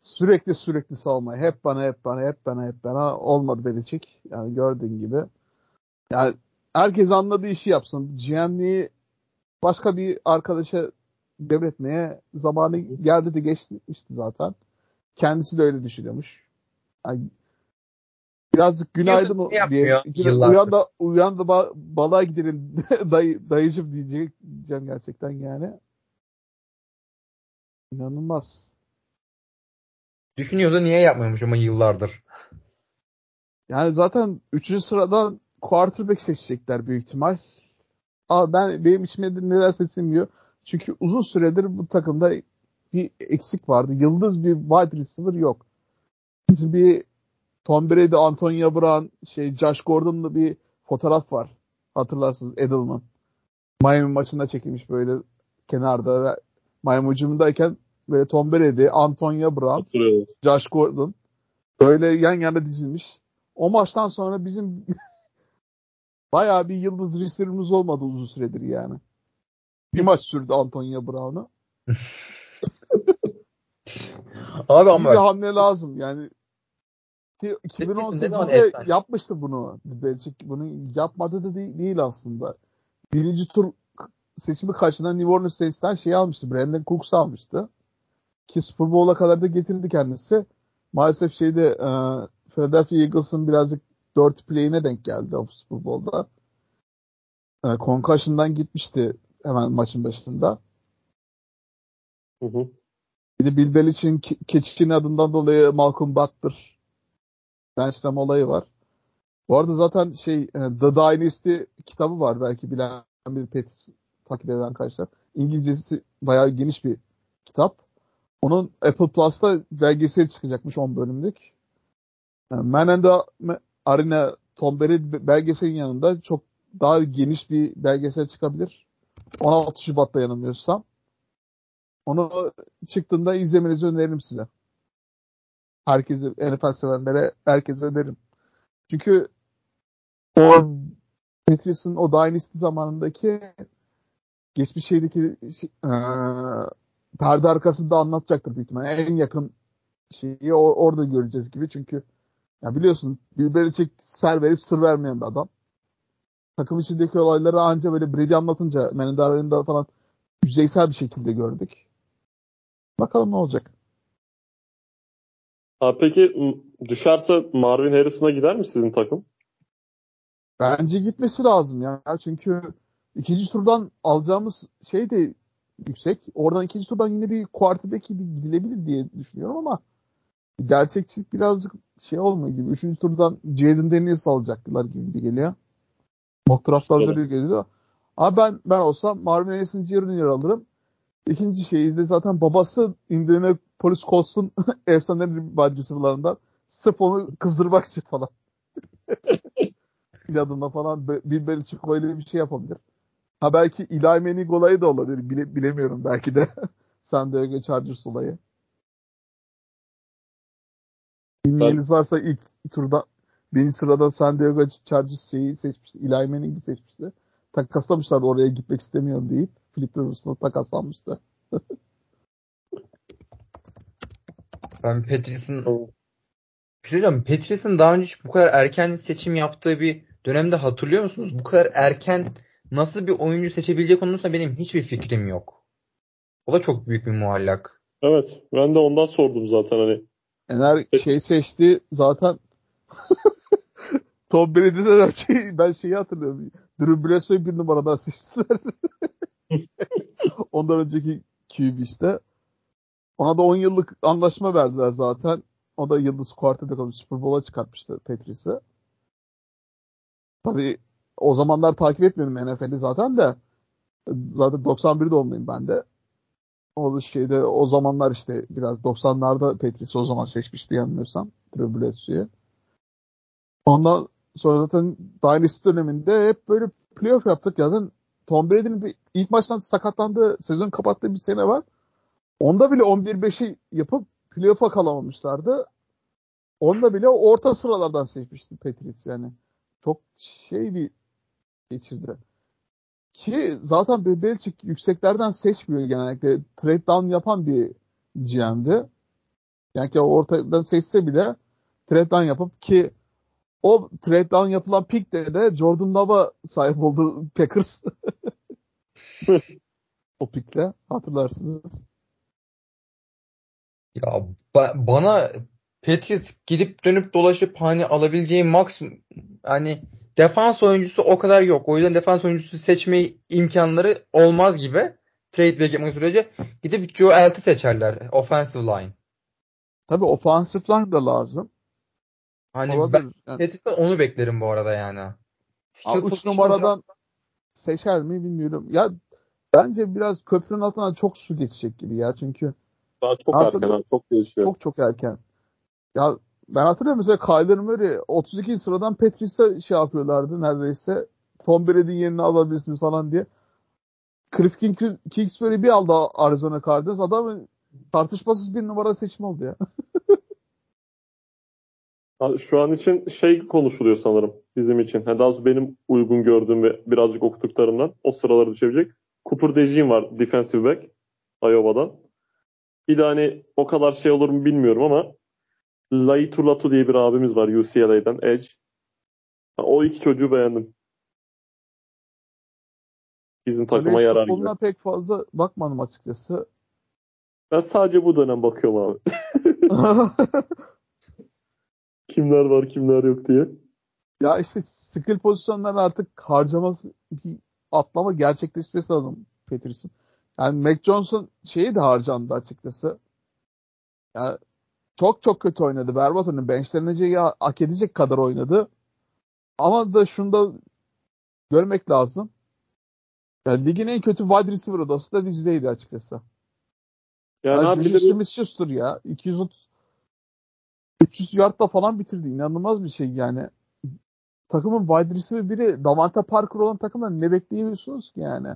sürekli sürekli savunma. Hep bana hep bana hep bana hep bana olmadı Belichick. Yani gördüğün gibi. Yani herkes anladığı işi yapsın. GM'liği başka bir arkadaşa devretmeye zamanı geldi de geçmişti zaten. Kendisi de öyle düşünüyormuş. Yani birazcık günaydın o diye. Uyan da, uyan da ba, balığa gidelim dayı, dayıcım diyeceğim gerçekten yani. İnanılmaz. Düşünüyorsa niye yapmıyormuş ama yıllardır. Yani zaten 3. sıradan quarterback seçecekler büyük ihtimal. Ama ben benim içime neler seçilmiyor. Çünkü uzun süredir bu takımda bir eksik vardı. Yıldız bir wide receiver yok. Bizim bir Tom Brady, Antonio Brown, şey Josh Gordon'la bir fotoğraf var. Hatırlarsınız Edelman. Miami maçında çekilmiş böyle kenarda ve Miami hücumundayken ve Tom Brady, Antonio Brown. Josh Gordon böyle yan yana dizilmiş. O maçtan sonra bizim bayağı bir yıldız receiver'ımız olmadı uzun süredir yani. Bir maç sürdü Antonio Brown'u. Abi ama bir hamle lazım yani. Ki ne zaman 2018'de efsane? yapmıştı bunu. Belichick bunu yapmadı da değil, değil aslında. Birinci tur seçimi karşılayan New Orleans Saints'ten şey almıştı. Brandon Cooks almıştı. Ki Super Bowl'a kadar da getirdi kendisi. Maalesef şeyde e, Philadelphia Eagles'ın birazcık dört play'ine denk geldi o Super Bowl'da. E, concussion'dan gitmişti hemen maçın başında. Hı hı. Bir de Bill Belichick'in ke- keçinin adından dolayı Malcolm Butler bench'leme olayı var. Bu arada zaten şey e, The Dynasty kitabı var belki bilen bir petis takip eden arkadaşlar. İngilizcesi bayağı geniş bir kitap. Onun Apple Plus'ta belgesel çıkacakmış 10 bölümlük. Yani Man and the Arena Tom Brady belgeselin yanında çok daha geniş bir belgesel çıkabilir. 16 Şubat'ta yanılmıyorsam. Onu çıktığında izlemenizi öneririm size. Herkese, NFL sevenlere herkese öneririm. Çünkü o Patriots'ın o Dynasty zamanındaki geçmiş şeydeki şey, eee, perde arkasında anlatacaktır büyük ihtimalle. En yakın şeyi or- orada göreceğiz gibi. Çünkü ya biliyorsun Bill Belichick ser verip sır vermeyen bir adam. Takım içindeki olayları anca böyle Brady anlatınca Menendar'ında falan yüzeysel bir şekilde gördük. Bakalım ne olacak. Abi peki düşerse Marvin Harrison'a gider mi sizin takım? Bence gitmesi lazım ya. Çünkü ikinci turdan alacağımız şey de yüksek. Oradan ikinci turdan yine bir quarterback gidilebilir diye düşünüyorum ama gerçekçilik birazcık şey olmuyor gibi. Üçüncü turdan Jaden Daniels alacaklar gibi bir geliyor. Mock draftlarda öyle geliyor. Ama ben ben olsam Marvin Harrison Jr. alırım. İkinci şeyi de zaten babası Indianapolis Colts'un efsane wide receiver'larından. Sırf onu kızdırmak için falan. İnadına falan Bill Belichick öyle bir şey yapabilir. Ha belki Eli Manning olayı da olabilir. Bile, bilemiyorum belki de. San Diego Chargers olayı. Bilmeyeniniz varsa ilk turda birinci sırada San Diego Chargers şeyi seçmişti. Eli Manning'i seçmişti. Takaslamışlardı oraya gitmek istemiyorum deyip. Philip Rivers'la takaslanmıştı. ben Tamam. bir şey. Patriots'ın daha önce hiç bu kadar erken seçim yaptığı bir dönemde hatırlıyor musunuz? Bu kadar erken nasıl bir oyuncu seçebilecek konusunda benim hiçbir fikrim yok. O da çok büyük bir muallak. Evet. Ben de ondan sordum zaten hani. Eğer şey seçti zaten Tom Brady'den de şey, ben şeyi hatırlıyorum. Drew Bledsoe'yu bir numaradan seçtiler. Ondan önceki QB işte. Ona da 10 yıllık anlaşma verdiler zaten. O da yıldız quarterback olmuş. Super Bowl'a çıkartmıştı Patrice'i. Tabii o zamanlar takip etmiyorum NFL'i zaten de. Zaten 91 doğumluyum ben de. O şeyde o zamanlar işte biraz 90'larda Patrice'i o zaman seçmişti yanılmıyorsam. Bledsoe'yu. Ondan sonra zaten Dynasty döneminde hep böyle playoff yaptık. Zaten Tom Brady'nin bir ilk maçtan sakatlandığı, sezon kapattığı bir sene var. Onda bile 11-5'i yapıp playoff'a kalamamışlardı. Onda bile orta sıralardan seçmişti Patriots yani. Çok şey bir geçirdi. Ki zaten Belichick yükseklerden seçmiyor genellikle. Trade down yapan bir GM'di. Yani ki ortadan seçse bile trade down yapıp ki o trade down yapılan pick'te de Jordan Love'a sahip oldu Packers. o pick'le hatırlarsınız. Ya ba- bana Patriots gidip dönüp dolaşıp hani alabileceği maksimum hani defans oyuncusu o kadar yok. O yüzden defans oyuncusu seçme imkanları olmaz gibi. Trade back yapmak sürece gidip Joe Elt'i seçerler. Offensive line. Tabii offensive line da lazım. Hani ben Olabilir. Yani, Patriots'tan onu beklerim bu arada yani. Skill 3 position numaradan seçer mi bilmiyorum. Ya bence biraz köprünün altından çok su geçecek gibi ya. Çünkü Daha çok erken. Çok gelişiyor. çok çok erken. Ya ben hatırlıyorum mesela Kyler Murray 32 sıradan Patrice'e şey yapıyorlardı neredeyse. Tom Brady'nin yerini alabilirsiniz falan diye. Cliff King, Kingsbury bir aldı Arizona Cardinals. Adamın tartışmasız bir numara seçim oldu ya. Şu an için şey konuşuluyor sanırım bizim için. Ha, Daha doğrusu benim uygun gördüğüm ve birazcık okuduklarımdan o sıraları düşebilecek. Cooper DeJean var defensive back Iowa'dan. Bir de hani o kadar şey olur mu bilmiyorum ama Laitu Latu diye bir abimiz var UCLA'dan Edge. O iki çocuğu beğendim. Bizim takıma College yarar gibi. pek fazla bakmadım açıkçası. Ben sadece bu dönem bakıyorum abi. kimler var kimler yok diye. ya işte skill pozisyonları artık harcaması bir atlama gerçekleşmesi lazım Peterson. Yani Mac Johnson şeyi de harcandı açıkçası. Yani çok çok kötü oynadı. Berbat oynadı. Benchleneceği hak edecek kadar oynadı. Ama da şunu da görmek lazım. Yani ligin en kötü wide receiver odası da bizdeydi açıkçası. Yani Yani Juju bu- Smith-Schuster ya. 230 300 yardla falan bitirdi. İnanılmaz bir şey yani. Takımın wide receiver biri Davante Parker olan takımdan ne bekleyebiliyorsunuz ki yani?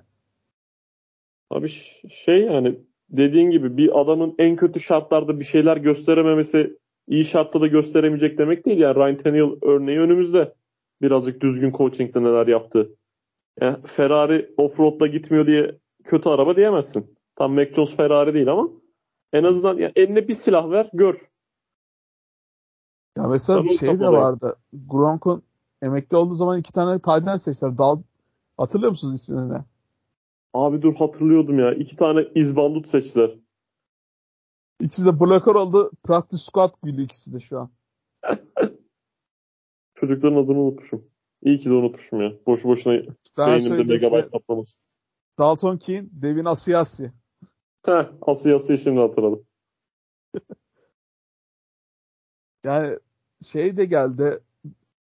Abi şey yani dediğin gibi bir adamın en kötü şartlarda bir şeyler gösterememesi iyi şartta da gösteremeyecek demek değil. Yani Ryan Tannehill örneği önümüzde. Birazcık düzgün coaching'de neler yaptı. Yani Ferrari offroad'la gitmiyor diye kötü araba diyemezsin. Tam Mac Jones Ferrari değil ama en azından ya eline bir silah ver gör. Ya mesela Tabii, şey de vardı. Gronk'un emekli olduğu zaman iki tane end seçtiler. Dal Hatırlıyor musunuz ismini? Abi dur hatırlıyordum ya. iki tane izbandut seçtiler. İkisi de blocker oldu. Practice squad gülü ikisi de şu an. Çocukların adını unutmuşum. İyi ki de unutmuşum ya. Boşu boşuna beynimde megabyte size. kaplaması. Dalton Keane, Devin Asiasi. Heh, Asya Asya'yı şimdi hatırladım. Yani şey de geldi.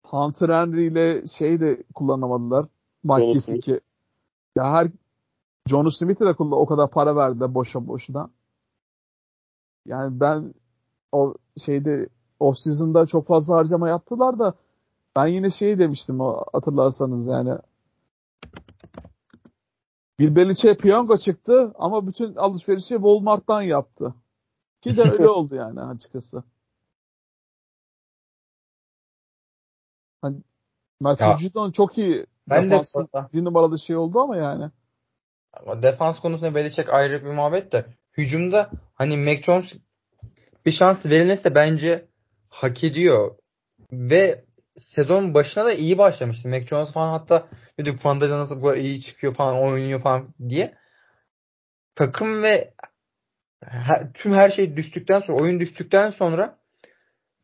Hunter Henry ile şey de kullanamadılar. Mike Gesicki. Ya her John Smith'e de o kadar para verdiler boşa boşuna. Yani ben o şeyde off season'da çok fazla harcama yaptılar da ben yine şey demiştim o hatırlarsanız yani Bill Belichick'e piyango çıktı ama bütün alışverişi Walmart'tan yaptı. Ki de öyle oldu yani açıkçası. Hani Matthew. Judon çok iyi Ben de defansı burada- bir numaralı şey oldu ama yani. Defans konusunda Belichick ayrı bir muhabbet de hücumda hani Mac Jones bir şans verilmesi bence hak ediyor. Ve sezon başına da iyi başlamıştı. Mac Jones falan hatta dedik Fanda'da nasıl bu kadar iyi çıkıyor falan oynuyor falan diye. Takım ve he- tüm her şey düştükten sonra oyun düştükten sonra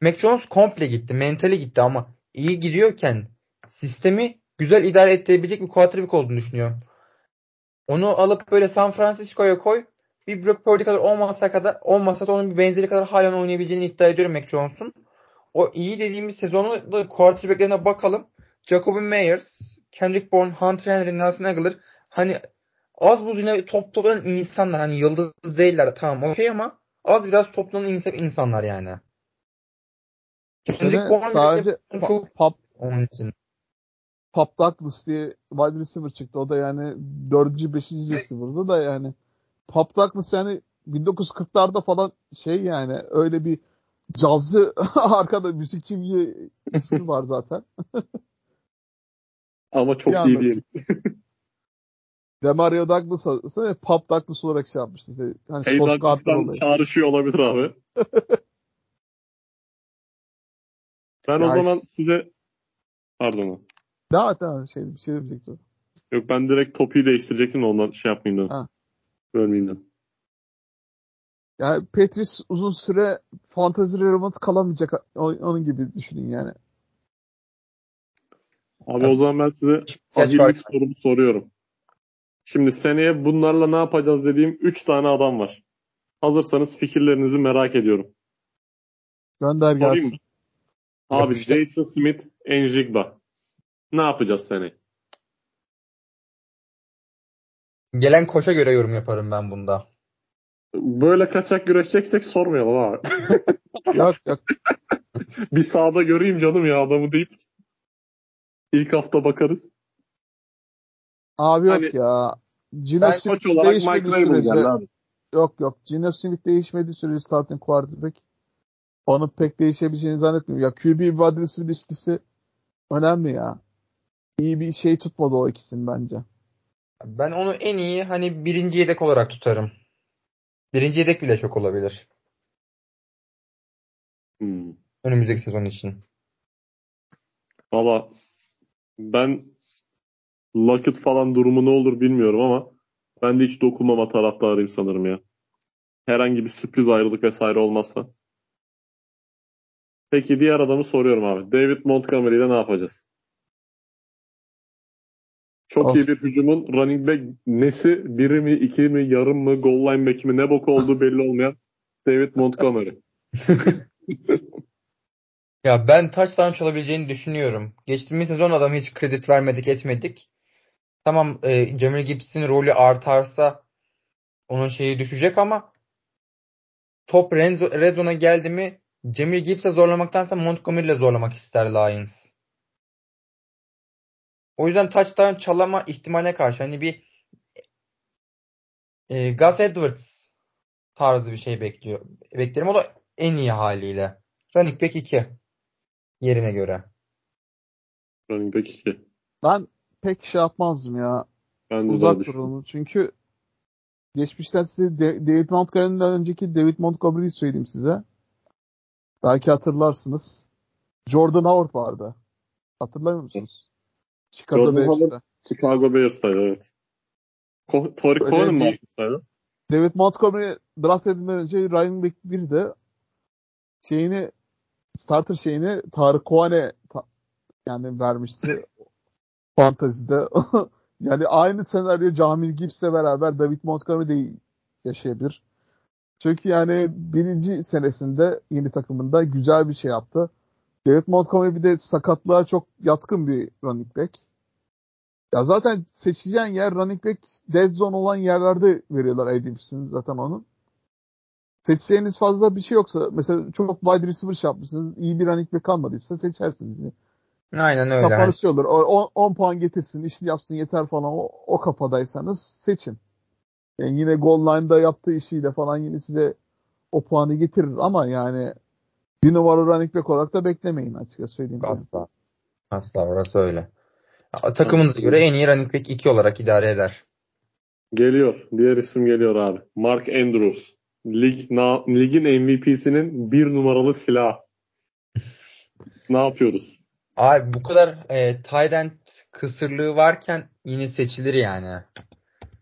Mac Jones komple gitti. Mentali gitti ama iyi gidiyorken sistemi güzel idare edebilecek bir quarterback olduğunu düşünüyorum. Onu alıp böyle San Francisco'ya koy. Bir Brock Purdy kadar olmasa kadar olmasa da onun bir benzeri kadar halen oynayabileceğini iddia ediyorum Mac Jones'un. O iyi dediğimiz sezonu da quarterback'lerine bakalım. Jacoby Meyers, Kendrick Bourne, Hunter Henry, Nelson Aguilar hani az buz yine top toplanan insanlar. Hani yıldız değiller tamam okey ama az biraz toplanan insan, insanlar yani. Kendrick Bourne sadece çok Pop, onun için. Pop Douglas diye wide receiver çıktı. O da yani 4. 5. receiver'dı da yani. Pop Douglas yani 1940'larda falan şey yani öyle bir cazcı arkada müzikçi bir ismi var zaten. Ama çok iyi değil. Demario Douglas aslında Pop Douglas olarak şey yapmıştı. İşte, hani Hey Douglas'tan çağrışıyor olabilir abi. ben o Ya zaman işte- size pardon. Daha daha şey bir şey demeyecektim. Yok ben direkt topiği değiştirecektim de ondan şey yapmayayım dedim. Ha. Bölmeyeyim dedim. Yani Petris uzun süre fantasy relevant kalamayacak onun gibi düşünün yani. Abi Evet. o zaman ben size ahillik sorumu soruyorum. Şimdi seneye bunlarla ne yapacağız dediğim 3 tane adam var. Hazırsanız fikirlerinizi merak ediyorum. Gönder gelsin. Abi. Jason Smith, Njigba. Ne yapacağız seneye? Gelen koşa göre yorum yaparım ben bunda. Böyle kaçak güreşeceksek sormayalım abi. yok yok. bir sahada göreyim canım ya adamı deyip ilk hafta bakarız. Abi yok Hani- ya. Gino Ben Smith koç olarak değişmediği sürece geldi. Yok yok. Gino Smith değişmedi sürece starting quarterback. Onun pek değişebileceğini zannetmiyorum. Ya QB wide receiver ilişkisi önemli ya. İyi bir şey tutmadı o ikisini bence. Ben onu en iyi hani birinci yedek olarak tutarım. Birinci yedek bile çok olabilir. Hmm. Önümüzdeki sezon için. Valla ben Lockett falan durumu ne olur bilmiyorum ama ben de hiç dokunmama taraftarıyım sanırım ya. Herhangi bir sürpriz ayrılık vesaire olmazsa. Peki diğer adamı soruyorum abi. David Montgomery ile ne yapacağız? Çok Of. iyi bir hücumun running back nesi? Biri mi, iki mi, yarım mı, goal line back mi ne boku olduğu belli olmayan David Montgomery. Ya ben touchdown çalabileceğini düşünüyorum. Geçtiğimiz sezon adamı hiç kredi vermedik etmedik. Tamam e, Jamil Gibson rolü artarsa onun şeyi düşecek ama top red zo- red zone'a geldi mi Jamil Gibson'ı zorlamaktansa Montgomery ile zorlamak ister Lions. O yüzden touchdown çalama ihtimaline karşı hani bir e, Gus Edwards tarzı bir şey bekliyor. Beklerim o da en iyi haliyle. Running back 2 yerine göre. Running back 2. Ben pek şey yapmazdım ya. Ben de Uzak duralım. Çünkü geçmişten size David Montgomery'den önceki David Montgomery'yi söyleyeyim size. Belki hatırlarsınız. Jordan Howard vardı. Hatırlar musunuz? Chicago. Howard- Chicago Bears'taydı evet. Ko- Tori Cohen mi bir- arkasındaydı? David Montgomery draft edilmeden önce Ryan Beck bir de şeyini starter şeyini Tarık ta- yani vermişti fantazide. yani aynı senaryo Camil Gibbs'le beraber David Montgomery de yaşayabilir. Çünkü yani birinci senesinde yeni takımında güzel bir şey yaptı. David Montgomery bir de sakatlığa çok yatkın bir running back. Ya zaten seçeceğin yer running back dead zone olan yerlerde veriyorlar ADP'sini zaten onun. Seçeceğiniz fazla bir şey yoksa mesela çok wide receiver şey yapmışsınız. iyi bir running back kalmadıysa seçersiniz. Yani. Aynen öyle. Kafanız şey olur. O- o- 10 puan getirsin, işini yapsın yeter falan. O, o kafadaysanız seçin. Yani yine goal line'da yaptığı işiyle falan yine size o puanı getirir ama yani bir numara running back olarak da beklemeyin açıkça söyleyeyim. yani. Asla. Asla orası öyle. Takımınıza göre en iyi running back 2 olarak idare eder. Geliyor. Diğer isim geliyor abi. Mark Andrews. Lig, na, ligin MVP'sinin bir numaralı silahı. ne yapıyoruz? Abi bu kadar e, tight end kısırlığı varken yine seçilir yani.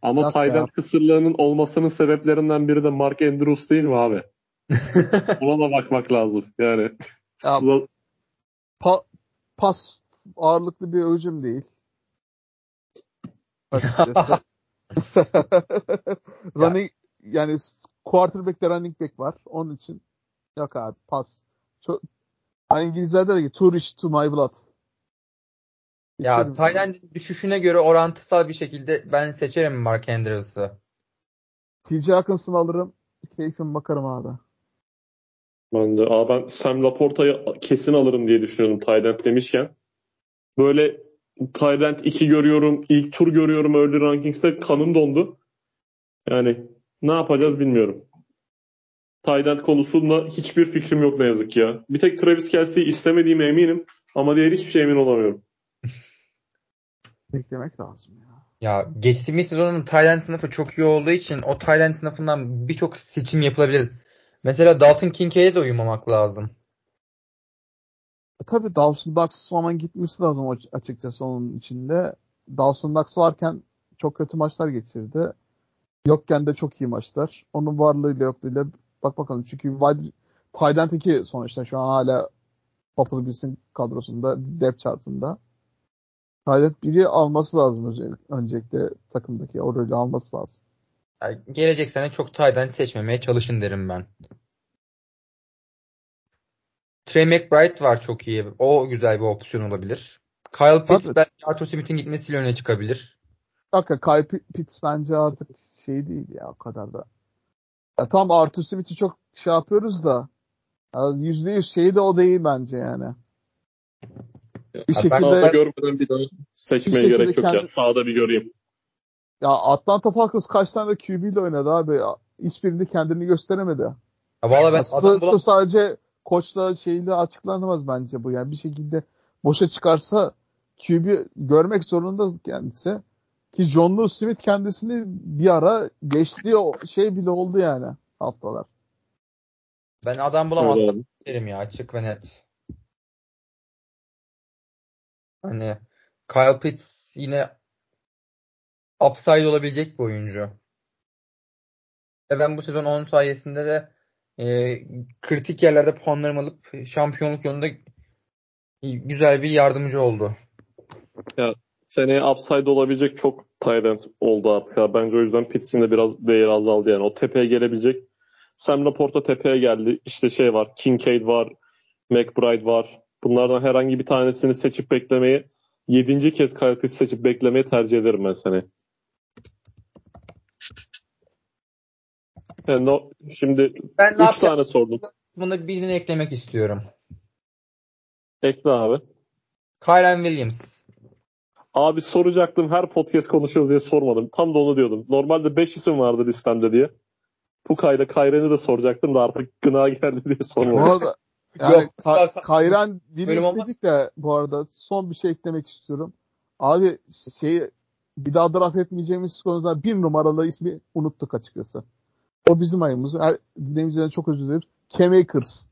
Ama end kısırlığının olmasının sebeplerinden biri de Mark Andrews değil mi abi? Buna da bakmak lazım. Yani Ya, Pa- pas ağırlıklı bir hücum değil. Açıkçası. running yani quarterback'te running back var. Onun için yok abi pas. Çok hani İngilizlerde de ki two rich to my blood. Ya end'in düşüşüne göre orantısal bir şekilde ben seçerim Mark Andrews'ı. TJ Hawkinson'ı alırım. Keyfim bakarım abi. ben de Aa, ben Sam Laporta'yı kesin alırım diye düşünüyordum end demişken. Böyle end 2 görüyorum, ilk tur görüyorum early rankings'te kanım dondu. Yani ne yapacağız bilmiyorum. End konusunda hiçbir fikrim yok ne yazık ya. Bir tek Travis Kelsey'i istemediğime eminim ama diğer hiçbir şey emin olamıyorum. Beklemek lazım ya. Ya geçtiğimiz sezonun end sınıfı çok iyi olduğu için o end sınıfından birçok seçim yapılabilir. Mesela Dalton Kincaid'e de uyumamak lazım. E tabii Dawson Knox falan gitmesi lazım aç- açıkçası onun içinde. Dawson Knox varken çok kötü maçlar geçirdi. Yokken de çok iyi maçlar. Onun varlığıyla yokluğuyla bak bakalım. Çünkü wide end 2 sonuçta şu an hala Buffalo Bills'in kadrosunda depth chartında. End biri alması lazım öncelikle takımdaki o rolü alması lazım. Yani gelecek sene çok end seçmemeye çalışın derim ben. Trey McBride var çok iyi. O güzel bir opsiyon olabilir. Kyle Pitts Tabii. belki Arthur Smith'in gitmesiyle öne çıkabilir. Dakika Kyle Pitts bence artık şey değil ya o kadar da. Ya tam Arthur Smith'i çok şey yapıyoruz da ya yüzde yüz şey de o değil bence yani. Bir ben- şekilde Sağda görmeden bir daha seçmeye şekilde gerek yok ya. kendi- Sağda bir göreyim. ya Atlanta Falcons kaç tane de QB ile oynadı abi. hiçbirinde kendini gösteremedi. Ya Valla ben Ya sı- adam sırf sadece koçla şeyle açıklanamaz bence bu. Yani bir şekilde boşa çıkarsa QB görmek zorunda kendisi. Ki John Lewis Smith kendisini bir ara geçtiği o şey bile oldu yani haftalar. ben adam bulamazsam derim ya açık ve net. Hani Kyle Pitts yine upside olabilecek bir oyuncu. Ve ben bu sezon onun sayesinde de e, kritik yerlerde puanlarımı alıp şampiyonluk yolunda güzel bir yardımcı oldu. Seneye upside olabilecek çok tight oldu artık abi. Bence o yüzden Pitts'in de biraz değeri azaldı yani. O tepeye gelebilecek. Sam Laporta tepeye geldi. İşte şey var. Kincaid var. McBride var. Bunlardan herhangi bir tanesini seçip beklemeyi yedinci kez Kyle Pitts seçip beklemeyi tercih ederim ben seneye. Yani o- şimdi Ben üç tane sordum. kısmında birini eklemek istiyorum. Ekle abi. Kyren Williams. Abi soracaktım her podcast konuşuyoruz diye sormadım. Tam da onu diyordum. Normalde 5 isim vardı listemde diye. Pukay'la Kayren'i de soracaktım da artık gına geldi diye Bu sormadım. arada yani Yok, Ka- Ka- Kayran Williams dedik de bu arada son bir şey eklemek istiyorum. Abi şeyi bir daha draft etmeyeceğimiz konuda bir numaralı ismi unuttuk açıkçası. O bizim ayımız. Her, dinleyiciden çok özür dilerim. Kemakers.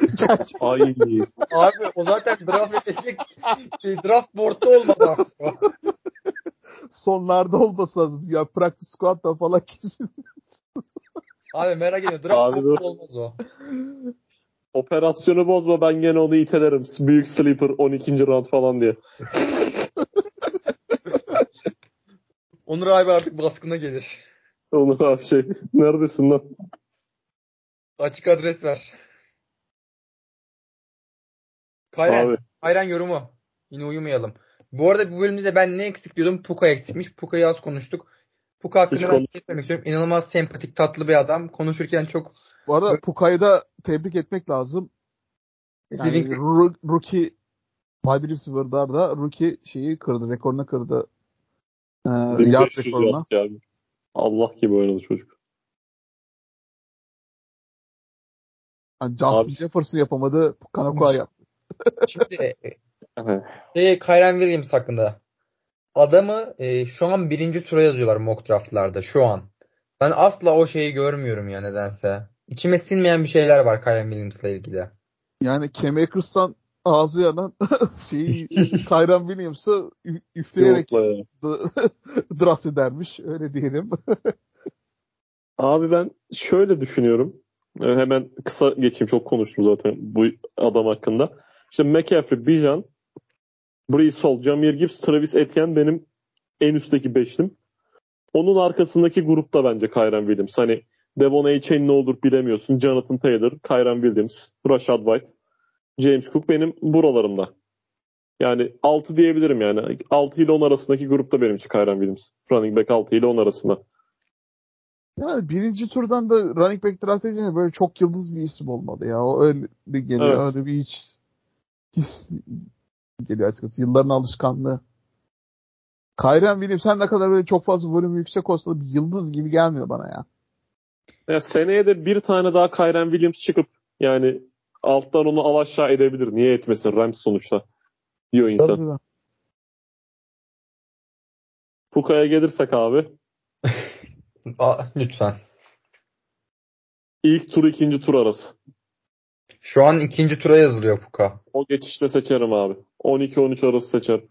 Gerçekten Ay. Abi o zaten draft edecek draft board'da olmadı sonlarda olmasa lazım. Ya practice squad'da falan kesin. Abi merak etme draft Abi board'da olmaz o. Operasyonu bozma ben gene onu itelerim. Büyük sleeper 12. round falan diye. Onur abi artık baskına gelir. Onu abi şey. Neredesin lan? Açık adres ver. Kayren, Abi. Kayren yorumu. Yine uyumayalım. Bu arada bu bölümde de ben ne eksik diyordum? Puka eksikmiş. Puka'yı az konuştuk. Puka hakkında Hiç ben konuş- bir şey istiyorum. İnanılmaz sempatik, tatlı bir adam. Konuşurken çok Bu arada Puka'yı da tebrik etmek lazım. Yani rookie wide receiver'da da rookie şeyi kırdı. Rekorunu kırdı. Ee, yard 1500 rekorunu. yard yani. Allah gibi oynadı çocuk. Yani Justin Abi- Jefferson yapamadı. Kanakua yaptı. Şimdi şey, Kyren Williams hakkında. Adamı e, şu an birinci tura yazıyorlar mock draftlarda şu an. Ben asla o şeyi görmüyorum ya nedense. İçime sinmeyen bir şeyler var Kyren Williams'la ilgili. Yani Kemakers'tan ağzı yanan şeyi Kyron Williams'ı üfleyerek draft edermiş. Öyle diyelim. Abi ben şöyle düşünüyorum. Ee, Hemen kısa geçeyim. Çok konuştum zaten bu adam hakkında. İşte McCaffrey, Bijan, Brees Hall, Jameer Gibbs, Travis Etienne benim en üstteki beşlim. Onun arkasındaki grupta bence Kyren Williams. Hani Devon A-Chain ne olur bilemiyorsun. Jonathan Taylor, Kyren Williams, Rashad White, James Cook benim buralarımda. Yani 6 diyebilirim yani. 6 ile 10 arasındaki grupta benim için Kyren Williams. Running back 6 ile 10 arasında. Yani birinci turdan da running back draft edince böyle çok yıldız bir isim olmalı ya. O öyle geliyor. Evet. Öyle bir hiç his geliyor açıkçası. Yılların alışkanlığı. Kyren Williams sen ne kadar böyle çok fazla volümü yüksek olsa da bir yıldız gibi gelmiyor bana ya. Ya seneye de bir tane daha Kyren Williams çıkıp yani alttan onu al aşağı edebilir. Niye etmesin? Rams sonuçta diyor insan. Tabii. Puka'ya gelirsek abi Aa, lütfen. ilk tur ikinci tur arası. Şu an ikinci tura yazılıyor Puka. O geçişte seçerim abi. 12-13 arası seçerim.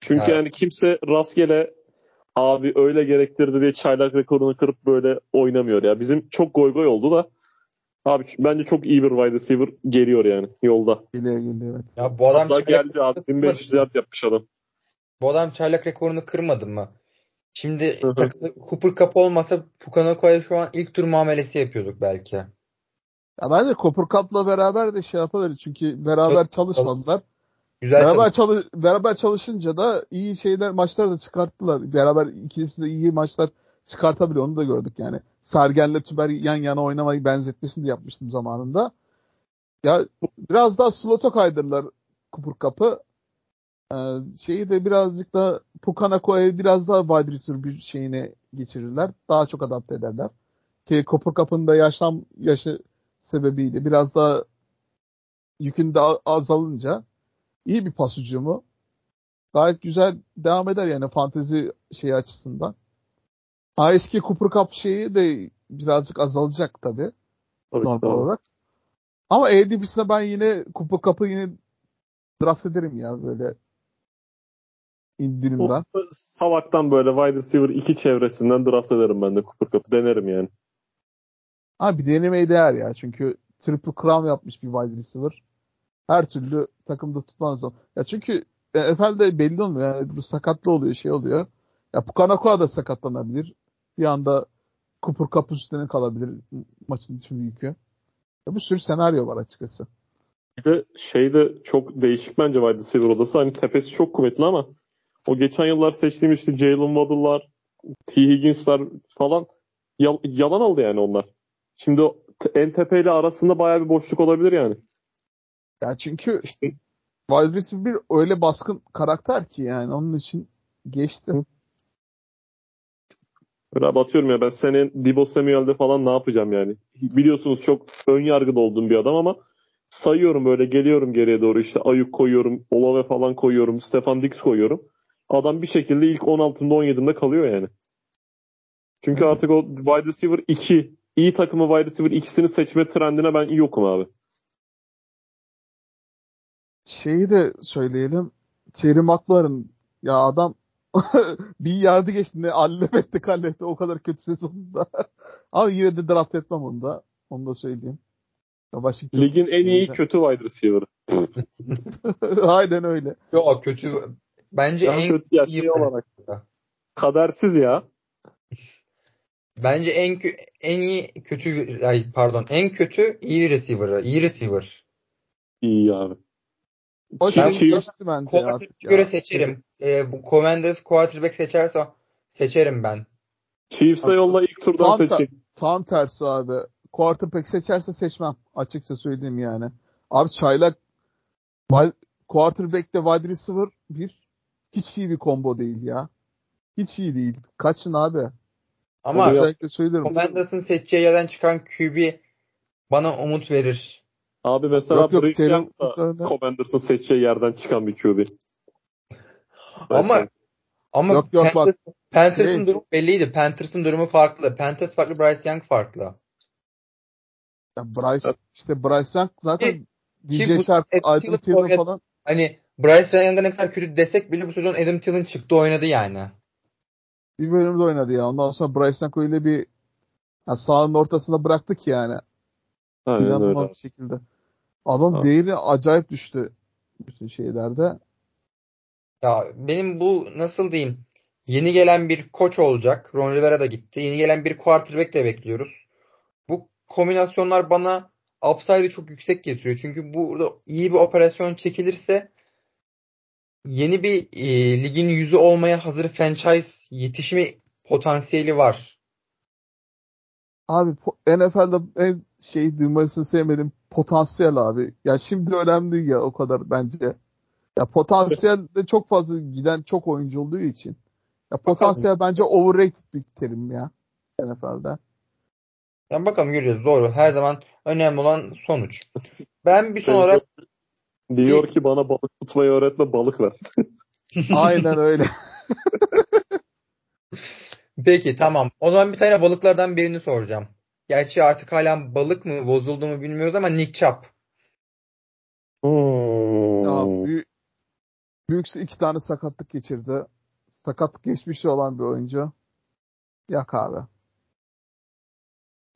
Çünkü Evet. yani kimse rastgele abi öyle gerektirdi diye çaylak rekorunu kırıp böyle oynamıyor ya. Bizim çok goy goy oldu da abi bence çok iyi bir wide receiver geliyor yani yolda. Geliyor geliyor evet. Ya bu adam Hatta çaylak, geldi abi 1500 yard yapmış adam. bu adam çaylak rekorunu kırmadı mı? Şimdi Cooper Cup olmasa Pukanako'ya şu an ilk tur muamelesi yapıyorduk belki. Ya bence Cooper Cup'la beraber de şey yapabilir. Çünkü beraber çalışmadılar. Güzel Beraber, çalış- çalış beraber çalışınca da iyi şeyler maçlar da çıkarttılar. Beraber ikisi de iyi maçlar çıkartabiliyor. Onu da gördük yani. Sergen'le Tüber yan yana oynamayı benzetmesini de yapmıştım zamanında. Ya biraz daha slot'a kaydırdılar Cooper Cup'ı. Ee, şeyi de birazcık da Pukanako'ya biraz daha wide receiver bir şeyine geçirirler. Daha çok adapte ederler. Ki Cooper Cup'ın da yaşlan yaşı sebebiyle biraz daha yükün de azalınca iyi bir pas hücumu. Gayet güzel devam eder yani fantezi şeyi açısından. Ha eski Cooper Cup şeyi de birazcık azalacak tabii. Tabii, normal tabii. olarak. Ama ADP'sine ben yine Cooper Cup'ı yine draft ederim ya böyle indirimden. O Salaktan böyle wide receiver 2 çevresinden draft ederim ben de Cooper Cup'ı. Denerim yani. Ha bir denemeye değer ya. Çünkü triple crown yapmış bir wide receiver. Her türlü takımda tutman zor. Ya çünkü NFL'de belli olmuyor. Yani bu sakatlı oluyor, şey oluyor. Ya Pukanakua da sakatlanabilir. Bir anda Cooper Cup üstüne kalabilir maçın tüm yükü. Ya bir sürü senaryo var açıkçası. Bir de şey de çok değişik bence wide receiver odası. Hani tepesi çok kuvvetli ama o geçen yıllar seçtiğim işte Jalen Waddle'lar, T. Higgins'lar falan yal- yalan oldu yani onlar. Şimdi en tepeyle arasında bayağı bir boşluk olabilir yani. Ya çünkü wide receiver bir öyle baskın karakter ki yani onun için geçti. Böyle abi atıyorum ya ben senin Debo Samuel'de falan ne yapacağım yani. Biliyorsunuz çok ön yargıda olduğum bir adam ama sayıyorum böyle geliyorum geriye doğru işte Ayuk koyuyorum, Olave falan koyuyorum, Stefan Dix koyuyorum. Adam bir şekilde ilk 16'ımda 17'imde kalıyor yani. Çünkü artık o wide receiver 2, iyi takımı wide receiver ikisini seçme trendine ben yokum abi. Şeyi de söyleyelim. Terry McLaurin ya adam bir yardı geçti ne allem etti kalletti o kadar kötü sezonunda. Ama yine de draft etmem onu da. Onu da söyleyeyim. Washington- Ligin en iyi kötü wide receiver'ı. Aynen öyle. Yok kötü. Bence Ya en kötü ya iyi şey olarak. Kadersiz ya. Bence en en iyi kötü ay pardon en kötü iyi receiver'ı. iyi receiver. İyi abi. O Chiefs- göre seçerim. Ee, bu Commanders quarterback seçerse seçerim ben. Chiefs'e yolla ilk turdan Tam, ta- seçecek. tam tersi abi. Quarterback seçerse seçmem. Açıkça söyleyeyim yani. Abi çaylak wide- quarterback de wide receiver bir hiç iyi bir combo değil ya. Hiç iyi değil. Kaçın abi. Ama Özellikle söylerim. Commanders'ın seçeceği yerden çıkan QB bana umut verir. Abi mesela Yok, yok, Bryce Terry Young da McLaurin'den- Commanders'ın seçeceği yerden çıkan bir QB. Ama ama Yok, yok, bak. Panthers, Panthers'ın Şey- durumu belliydi. Panthers'ın durumu farklı. Panthers farklı, Bryce Young farklı. Ya Bryce, işte Bryce Young zaten Ki DJ Shark, Adam Thielen falan Hani Bryce Young'a ne kadar kötü desek bile bu sezon Adam Thielen çıktı oynadı yani. bir bölümde oynadı ya. Ondan sonra Bryce Young öyle bir ya sahanın ortasında bıraktık yani. Aynen İnanılmaz öyle. bir şekilde. Adam Ha. değeri acayip düştü bütün şeylerde. Ya benim bu nasıl diyeyim? Yeni gelen bir koç olacak. Ron Rivera da gitti. Yeni gelen bir quarterback de bekliyoruz. Bu kombinasyonlar bana upside'ı çok yüksek getiriyor. Çünkü burada iyi bir operasyon çekilirse yeni bir e, ligin yüzü olmaya hazır franchise yetişme potansiyeli var. Abi NFL'de en şey duymasını sevmedim potansiyel abi. Ya şimdi önemli ya o kadar bence. Ya potansiyel de çok fazla giden çok oyuncu olduğu için. Ya potansiyel bence overrated bir terim ya NFL'de. Yani bakalım göreceğiz. Doğru. Her zaman önemli olan sonuç. Ben bir son olarak Diyor ki bana balık tutmayı öğretme balık ver. Aynen öyle. Peki tamam. O zaman bir tane balıklardan birini soracağım. Gerçi artık hala balık mı bozuldu mu bilmiyoruz ama Nick Chubb. Hmm. Ya büyük, büyük iki tane sakatlık geçirdi. Sakatlık geçmişi olan bir oyuncu. Yak abi.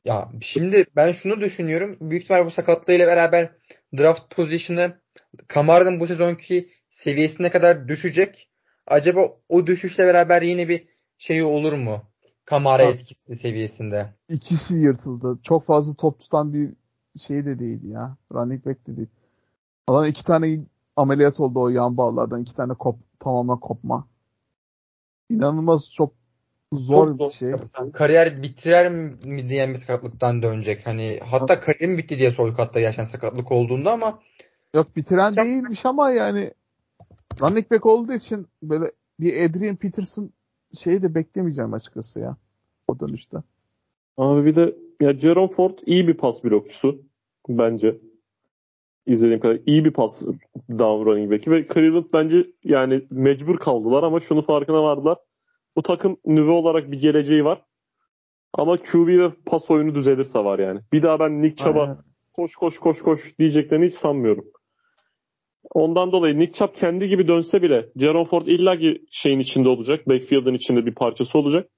Ya şimdi ben şunu düşünüyorum. Büyük ihtimal bu sakatlığıyla beraber draft pozisyonu Kamara'nın bu sezonki seviyesine kadar düşecek. Acaba o düşüşle beraber yine bir şey olur mu? Kamara Ha. etkisi seviyesinde. İkisi yırtıldı. Çok fazla top tutan bir şey de değil ya. Running back de değil. Adam iki tane ameliyat oldu o yan bağlardan. iki tane kop, tamamen kopma. İnanılmaz çok zor Çok bir şey. Kariyer bitirer mi diyen bir sakatlıktan dönecek. Hani hatta kariyerim bitti diye sorduk hatta gerçekten sakatlık olduğunda ama Yok bitiren Çok- değilmiş ama yani running back olduğu için böyle bir Adrian Peterson şeyi de beklemeyeceğim açıkçası ya. O dönüşte. Abi bir de ya Jerome Ford iyi bir pas blokçusu bence. İzlediğim kadar iyi bir pas down running back'i ve Cleveland bence yani mecbur kaldılar ama şunu farkına vardılar. Bu takım nüve olarak bir geleceği var. Ama QB ve pas oyunu düzelirse var yani. Bir daha ben Nick Chubb'a koş koş koş koş diyeceklerini hiç sanmıyorum. Ondan dolayı Nick Chubb kendi gibi dönse bile Jerome Ford illaki şeyin içinde olacak. Backfield'ın içinde bir parçası olacak.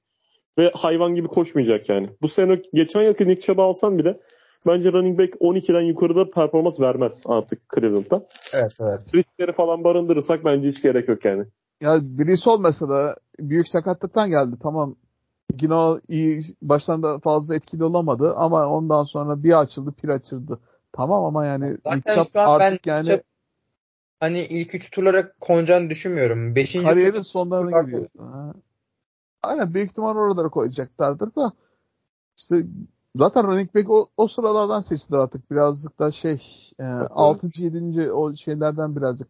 Ve hayvan gibi koşmayacak yani. Bu sene geçen yılki Nick Chubb'ı alsan bile bence running back 12'den yukarıda performans vermez artık Cleveland'da. Evet evet. Riskleri falan barındırırsak bence hiç gerek yok yani. Ya birisi olmasa da büyük sakatlıktan geldi. Tamam yine o iyi baştan da fazla etkili olamadı ama ondan sonra bir açıldı bir açıldı. Tamam ama yani Zaten Nick Chubb şu an ben artık yani Chubb- Hani ilk üç turlara konacağını düşünmüyorum. Beşinci kariyerin tur- sonlarına Fark giriyor. Ha. Aynen büyük ihtimal oralara koyacaklardır da işte zaten running back o, o sıralardan seçtiler artık birazcık da şey e, 6. 7. o şeylerden birazcık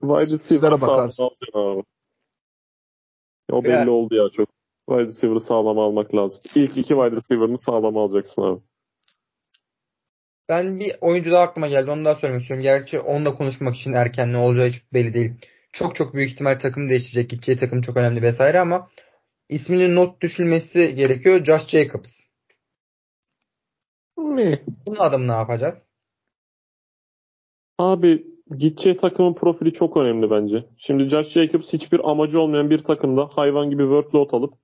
Wide receiver sağlam bakarsın. O belli Ya. oldu ya çok. Wide receiver'ı sağlam almak lazım. İlk iki wide receiver'ını sağlam alacaksın abi. Ben bir oyuncu daha aklıma geldi. Onu daha söylemek istiyorum. Gerçi onunla konuşmak için erken ne olacağı hiç belli değil. Çok çok büyük ihtimal takım değiştirecek. Gideceği takım çok önemli vesaire ama isminin not düşülmesi gerekiyor. Josh Jacobs. Bunun adamı ne yapacağız? Abi gideceği takımın profili çok önemli bence. Şimdi Josh Jacobs hiçbir amacı olmayan bir takımda hayvan gibi workload alıp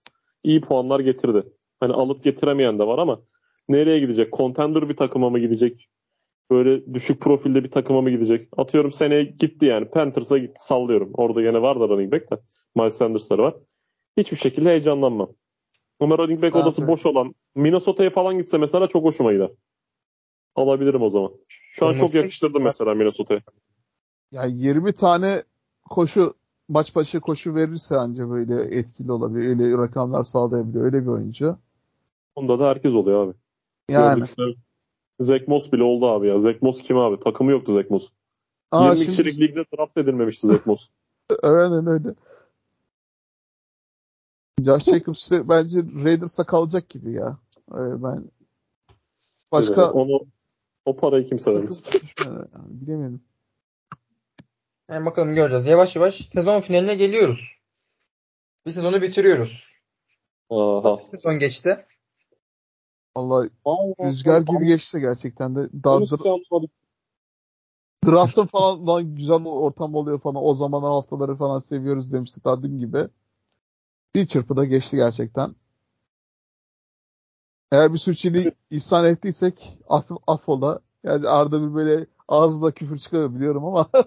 iyi puanlar getirdi. Hani alıp getiremeyen de var ama nereye gidecek? Contender bir takıma mı gidecek? Böyle düşük profilde bir takıma mı gidecek? Atıyorum seneye gitti yani. Panthers'a gitti sallıyorum. Orada yine var da running back de. Miles Sanders'ları var. Hiçbir şekilde heyecanlanmam. Ama running back odası boş olan Minnesota'ya falan gitse mesela çok hoşuma gider. Alabilirim o zaman. Şu an çok yakıştırdım mesela Minnesota'ya. ya 20 tane koşu maç başı koşu verirse anca böyle etkili olabilir. Öyle rakamlar sağlayabiliyor. Öyle bir oyuncu. Onda da herkes oluyor abi. Yani. Zach Moss bile oldu abi ya. Zach Moss kim abi? Takımı yoktu Zach Moss. Aa, 20 şimdi- kişilik ligde draft edilmemişti Zach Moss. Aynen öyle. Josh Jacobs bence Raiders'a kalacak gibi ya. Öyle ben başka Onu o parayı kimse vermez. Yani bilemedim. Yani bakalım göreceğiz. Yavaş yavaş sezon finaline geliyoruz. Bir sezonu bitiriyoruz. Aha. Sezon geçti. Vallahi Allah rüzgar gibi geçti gerçekten de. Daha dra- draft'ın falan lan güzel ortam oluyor falan. O zaman haftaları falan seviyoruz demiştik daha dün gibi. Bir çırpıda geçti gerçekten. Eğer bir sürçüliği ihsan ettiysek aff, affola. Yani arada bir böyle ağzında küfür çıkıyor biliyorum ama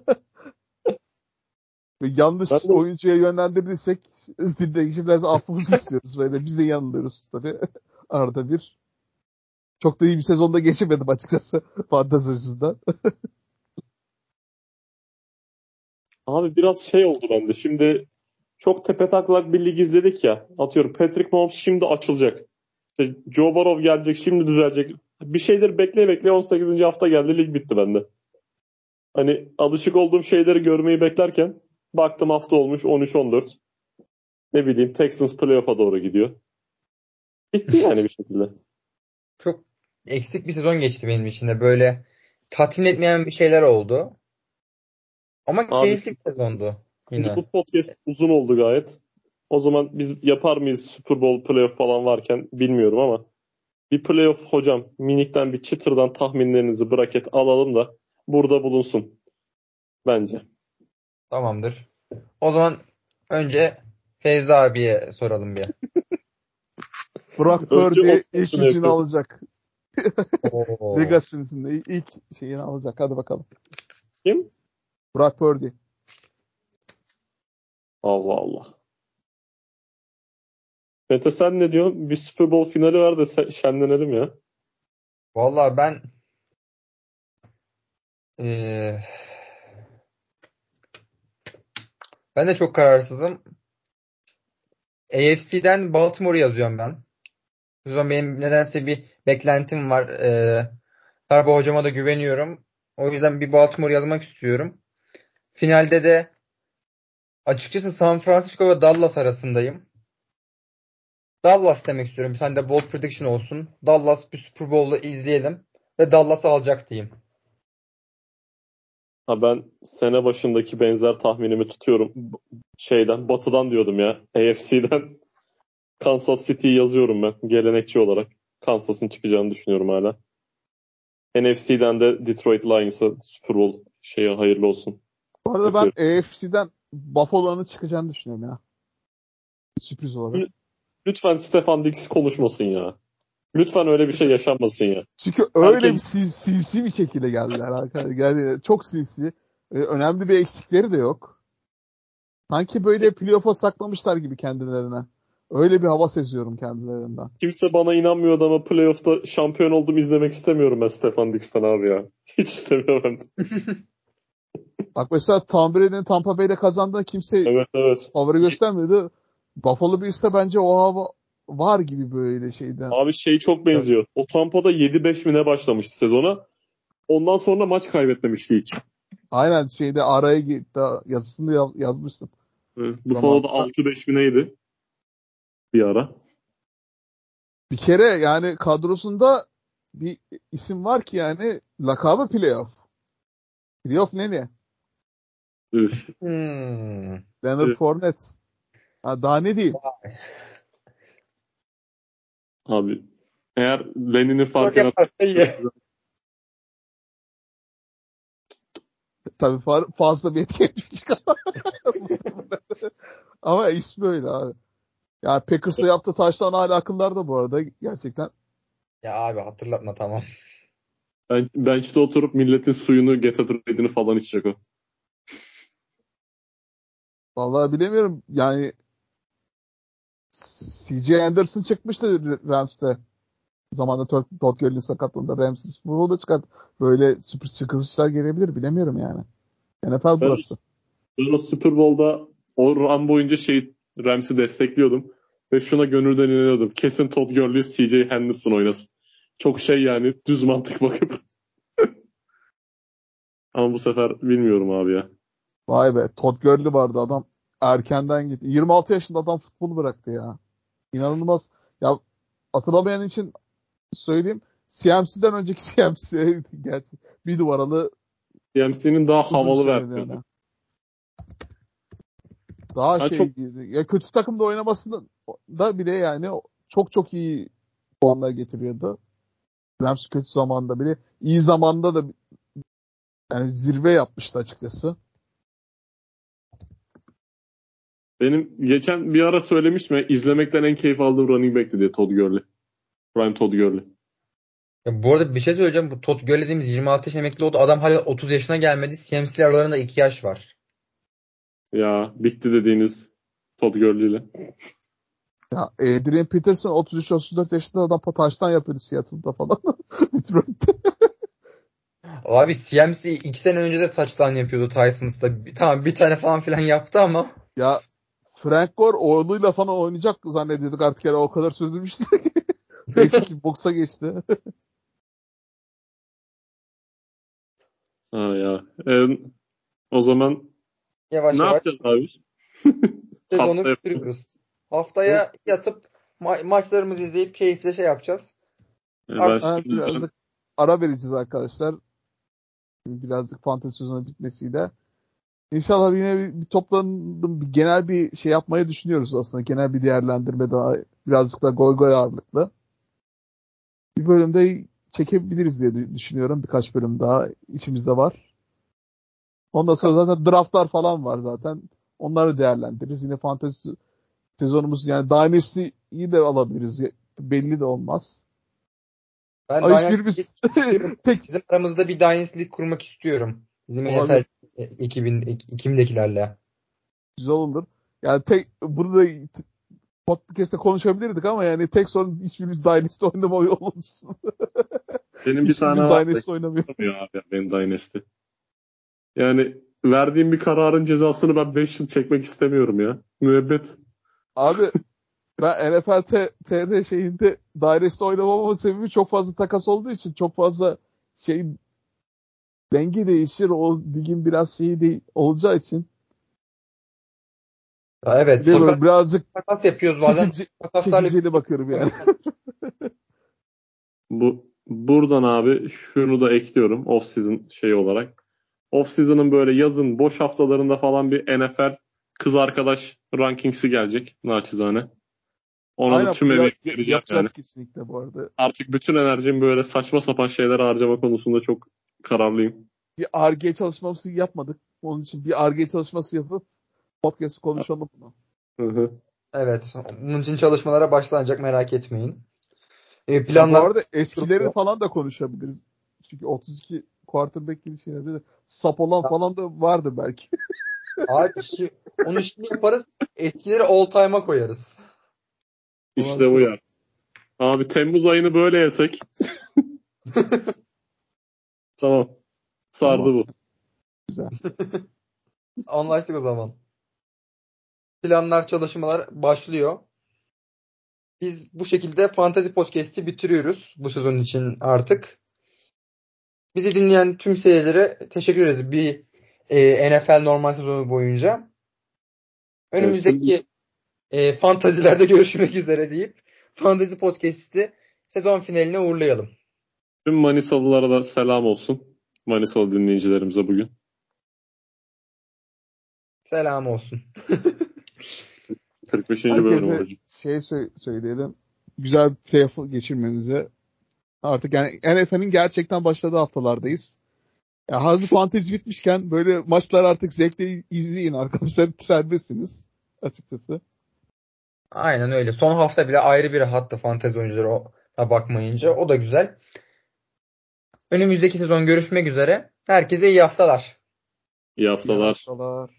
yanlış Ben de- oyuncuya yönlendirdiysek dinleyicilerden affımızı istiyoruz. Böyle biz de yanılıyoruz tabii arada bir. Çok da iyi bir sezonda geçemedim açıkçası fantezi açısından. Abi biraz şey oldu bende. Şimdi çok tepe taklak bir lig izledik ya. Atıyorum Patrick Mahomes şimdi açılacak. İşte Joe Burrow gelecek şimdi düzelecek. Bir şeyleri bekleye bekleye 18. hafta geldi lig bitti bende. Hani alışık olduğum şeyleri görmeyi beklerken baktım hafta olmuş 13-14. Ne bileyim Texans playoff'a doğru gidiyor. Bitti yani bir şekilde. Çok eksik bir sezon geçti benim için de. Böyle tatmin etmeyen bir şeyler oldu. Ama Abi- keyifli bir sezondu yine. bu podcast uzun oldu gayet. O zaman biz yapar mıyız Super Bowl playoff falan varken bilmiyorum ama bir playoff hocam minikten bir çıtırdan tahminlerinizi bracket alalım da burada bulunsun. Bence. Tamamdır. O zaman önce Feyzi abiye soralım bir. Brock Purdy ilk yapıyorum. alacak. Legacy'sinde ilk şeyini alacak. Hadi bakalım. Kim? Brock Purdy. Allah Allah. Mete sen ne diyorsun? Bir Super Bowl finali de se- şenlenelim ya. Vallahi ben eee, ben de çok kararsızım. AFC'den Baltimore yazıyorum ben. Bu sezon benim nedense bir beklentim var. Eee Harbaugh hocama da güveniyorum. O yüzden bir Baltimore yazmak istiyorum. Finalde de açıkçası San Francisco ve Dallas arasındayım. Dallas demek istiyorum. Sen de bold prediction olsun. Dallas bir Super Bowl'u izleyelim ve Dallas alacak diyeyim. Ha ben sene başındaki benzer tahminimi tutuyorum. Şeyden, batıdan diyordum ya. AFC'den Kansas City yazıyorum ben gelenekçi olarak. Kansas'ın çıkacağını düşünüyorum hala. NFC'den de Detroit Lions'a Super Bowl şeye hayırlı olsun. Bu arada ben AFC'den Buffalo'nun çıkacağını düşünüyorum ya. Sürpriz olarak. Lütfen Stefan Diggs konuşmasın ya. Lütfen öyle bir şey yaşanmasın ya. Çünkü öyle bir sinsi bir şekilde geldiler arkadaşlar. Yani çok sinsi. Ee, önemli bir eksikleri de yok. Sanki böyle playoff'a saklamışlar gibi kendilerine. Öyle bir hava seziyorum kendilerinden. Kimse bana inanmıyordu ama playoff'ta şampiyon oldum izlemek istemiyorum ben Stefan Diggs'ten abi ya. Hiç istemiyorum. Bak mesela Tom Brady'nin Tampa Bay'de kazandığında kimse evet, evet. favori göstermiyordu. Buffalo Bills'te bence o hava var gibi böyle şeyden. Abi şey çok benziyor. Evet. O Tampa'da 7-5 mine başlamıştı sezona. Ondan sonra maç kaybetmemişti hiç. Aynen şeyde araya gitti. Yazısını yazmıştım. Evet, Buffalo'da 6-5 mineydi. Bir ara. Bir kere yani kadrosunda bir isim var ki yani lakabı playoff. Playoff ne ne? Üf. Hmm. Leonard Üf. Fournette. Ha, daha ne diyeyim? Abi eğer Lenin'in farkına Tabii fazla bir etki etmeyecek ama. ama ismi öyle abi. Yani Packers'la yaptığı taştan hala akıllarda bu arada gerçekten. Ya abi hatırlatma tamam. Ben, bench'te oturup milletin suyunu Getatrade'ini falan içecek o. Vallahi bilemiyorum. Yani CJ Anderson çıkmıştı Rams'te. Zamanında Todd, Gurley'in sakatlığında Rams'in Super Bowl'da çıkart. Böyle sürpriz çıkışlar gelebilir bilemiyorum yani. NFL burası. Ben o Super Bowl'da o run boyunca şey Rams'i destekliyordum. Ve şuna gönülden inanıyordum. Kesin Todd Gurley CJ Henderson oynasın. Çok şey yani düz mantık bakıp. Ama bu sefer bilmiyorum abi ya. Vay be Todd Gurley vardı adam erkenden gitti. 26 yaşında adam futbolu bıraktı ya. İnanılmaz. Ya hatırlamayan için söyleyeyim. CMC'den önceki CMC gerçi bir numaralı CMC'nin daha havalı versiyonu. Yani. Daha ha, şey çok... ya kötü takımda oynamasında da bile yani çok çok iyi puanlar getiriyordu. Rams kötü zamanda bile iyi zamanda da yani zirve yapmıştı açıkçası. Benim geçen bir ara söylemiştim izlemekten en keyif aldığım running back'ti diye Todd Gurley. Ryan Todd Gurley. Ya bu arada bir şey söyleyeceğim. Bu Todd Gurley dediğimiz 26 yaş emekli oldu. Adam hala 30 yaşına gelmedi. CMC aralarında 2 yaş var. Ya bitti dediğiniz Todd Gurley ile. Ya Adrian Peterson 33-34 yaşında adam taştan yapıyordu Seattle'da falan. Detroit'te. Abi CMC 2 sene önce de touchdown yapıyordu Titans'ta. Tamam bir tane falan filan yaptı ama. Ya Frank Gore oğluyla falan oynayacak zannediyorduk artık yani o kadar sürdürmüştü. Neyse ki boksa geçti. ha ya. Ee, o zaman yavaş ne yavaş yapacağız abi? Sezonu bitiriyoruz. Haftaya yatıp ma- maçlarımızı izleyip keyifle şey yapacağız. Art- birazcık ara vereceğiz arkadaşlar. Birazcık fantezi sezonu bitmesiyle. İnşallah yine bir, bir toplandım bir genel bir şey yapmayı düşünüyoruz aslında. Genel bir değerlendirme daha birazcık da goy goy ağırlıklı. Bir bölümde çekebiliriz diye düşünüyorum. Birkaç bölüm daha içimizde var. Ondan sonra zaten draftlar falan var zaten. Onları değerlendiririz. Yine fantezi sezonumuz yani Dynasty'yi de alabiliriz. Belli de olmaz. Ben Ay, hiçbirimiz tek bizim aramızda bir Dynasty kurmak istiyorum. Bizim NFL ekibin ekimdekilerle. Güzel olur. Yani tek burada podcast'te konuşabilirdik ama yani tek sorun hiçbirimiz Dynasty oynamıyor olsun. Benim bir tane var. Dynasty oynamıyor. Abi, benim Dynasty. Yani verdiğim bir kararın cezasını ben 5 yıl çekmek istemiyorum ya. Müebbet. Abi ben NFL TR şeyinde dairesinde oynamamamın sebebi çok fazla takas olduğu için çok fazla şey denge değişir. O ligin biraz şeyi de olacağı için. Ya evet. Değil? Takas, Birazcık takas yapıyoruz bazen. çekici, bakıyorum yani. Bu buradan abi şunu da ekliyorum off season şey olarak. Off season'ın böyle yazın boş haftalarında falan bir NFL kız arkadaş rankingsi gelecek naçizane. Ona Aynen da tüm emeği vereceğim yapacağız yani. kesinlikle bu arada. Artık bütün enerjimi böyle saçma sapan şeylere harcama konusunda çok kararlıyım. Bir RG çalışması yapmadık. Onun için bir RG çalışması yapıp podcast konuşalım bunu. Hı hı. Evet. Bunun için çalışmalara başlanacak merak etmeyin. E, planlar bu arada eskileri falan da konuşabiliriz. Çünkü 32 quarterback gibi şeylerde de sap olan falan da vardı belki. Abi şi- onu şimdi yaparız. Eskileri all time'a koyarız. İşte bu ya. Abi Temmuz ayını böyle yesek. tamam. Sardı Tamam. bu. Güzel. Anlaştık o zaman. Planlar, çalışmalar başlıyor. Biz bu şekilde Fantasy Podcast'i bitiriyoruz bu sezon için artık. Bizi dinleyen tüm seyircilere teşekkür ederiz bir e, NFL normal sezonu boyunca. Önümüzdeki e, fantazilerde görüşmek üzere deyip Fantasy Podcast'i sezon finaline uğurlayalım. Tüm Manisalılara da selam olsun. Manisalı dinleyicilerimize bugün. Selam olsun. 45. bölüm Herkese olacak. şey sö- söyleyelim. Güzel bir playoff geçirmenize. Artık yani NFL'in gerçekten başladığı haftalardayız. Ya hazır fantezi bitmişken böyle maçlar artık zevkle izleyin arkadaşlar. Serbestsiniz açıkçası. Aynen öyle. Son hafta bile ayrı bir hattı fantezi oyuncuları o- bakmayınca. O da güzel. Önümüzdeki sezon görüşmek üzere. Herkese iyi haftalar. İyi haftalar. İyi haftalar.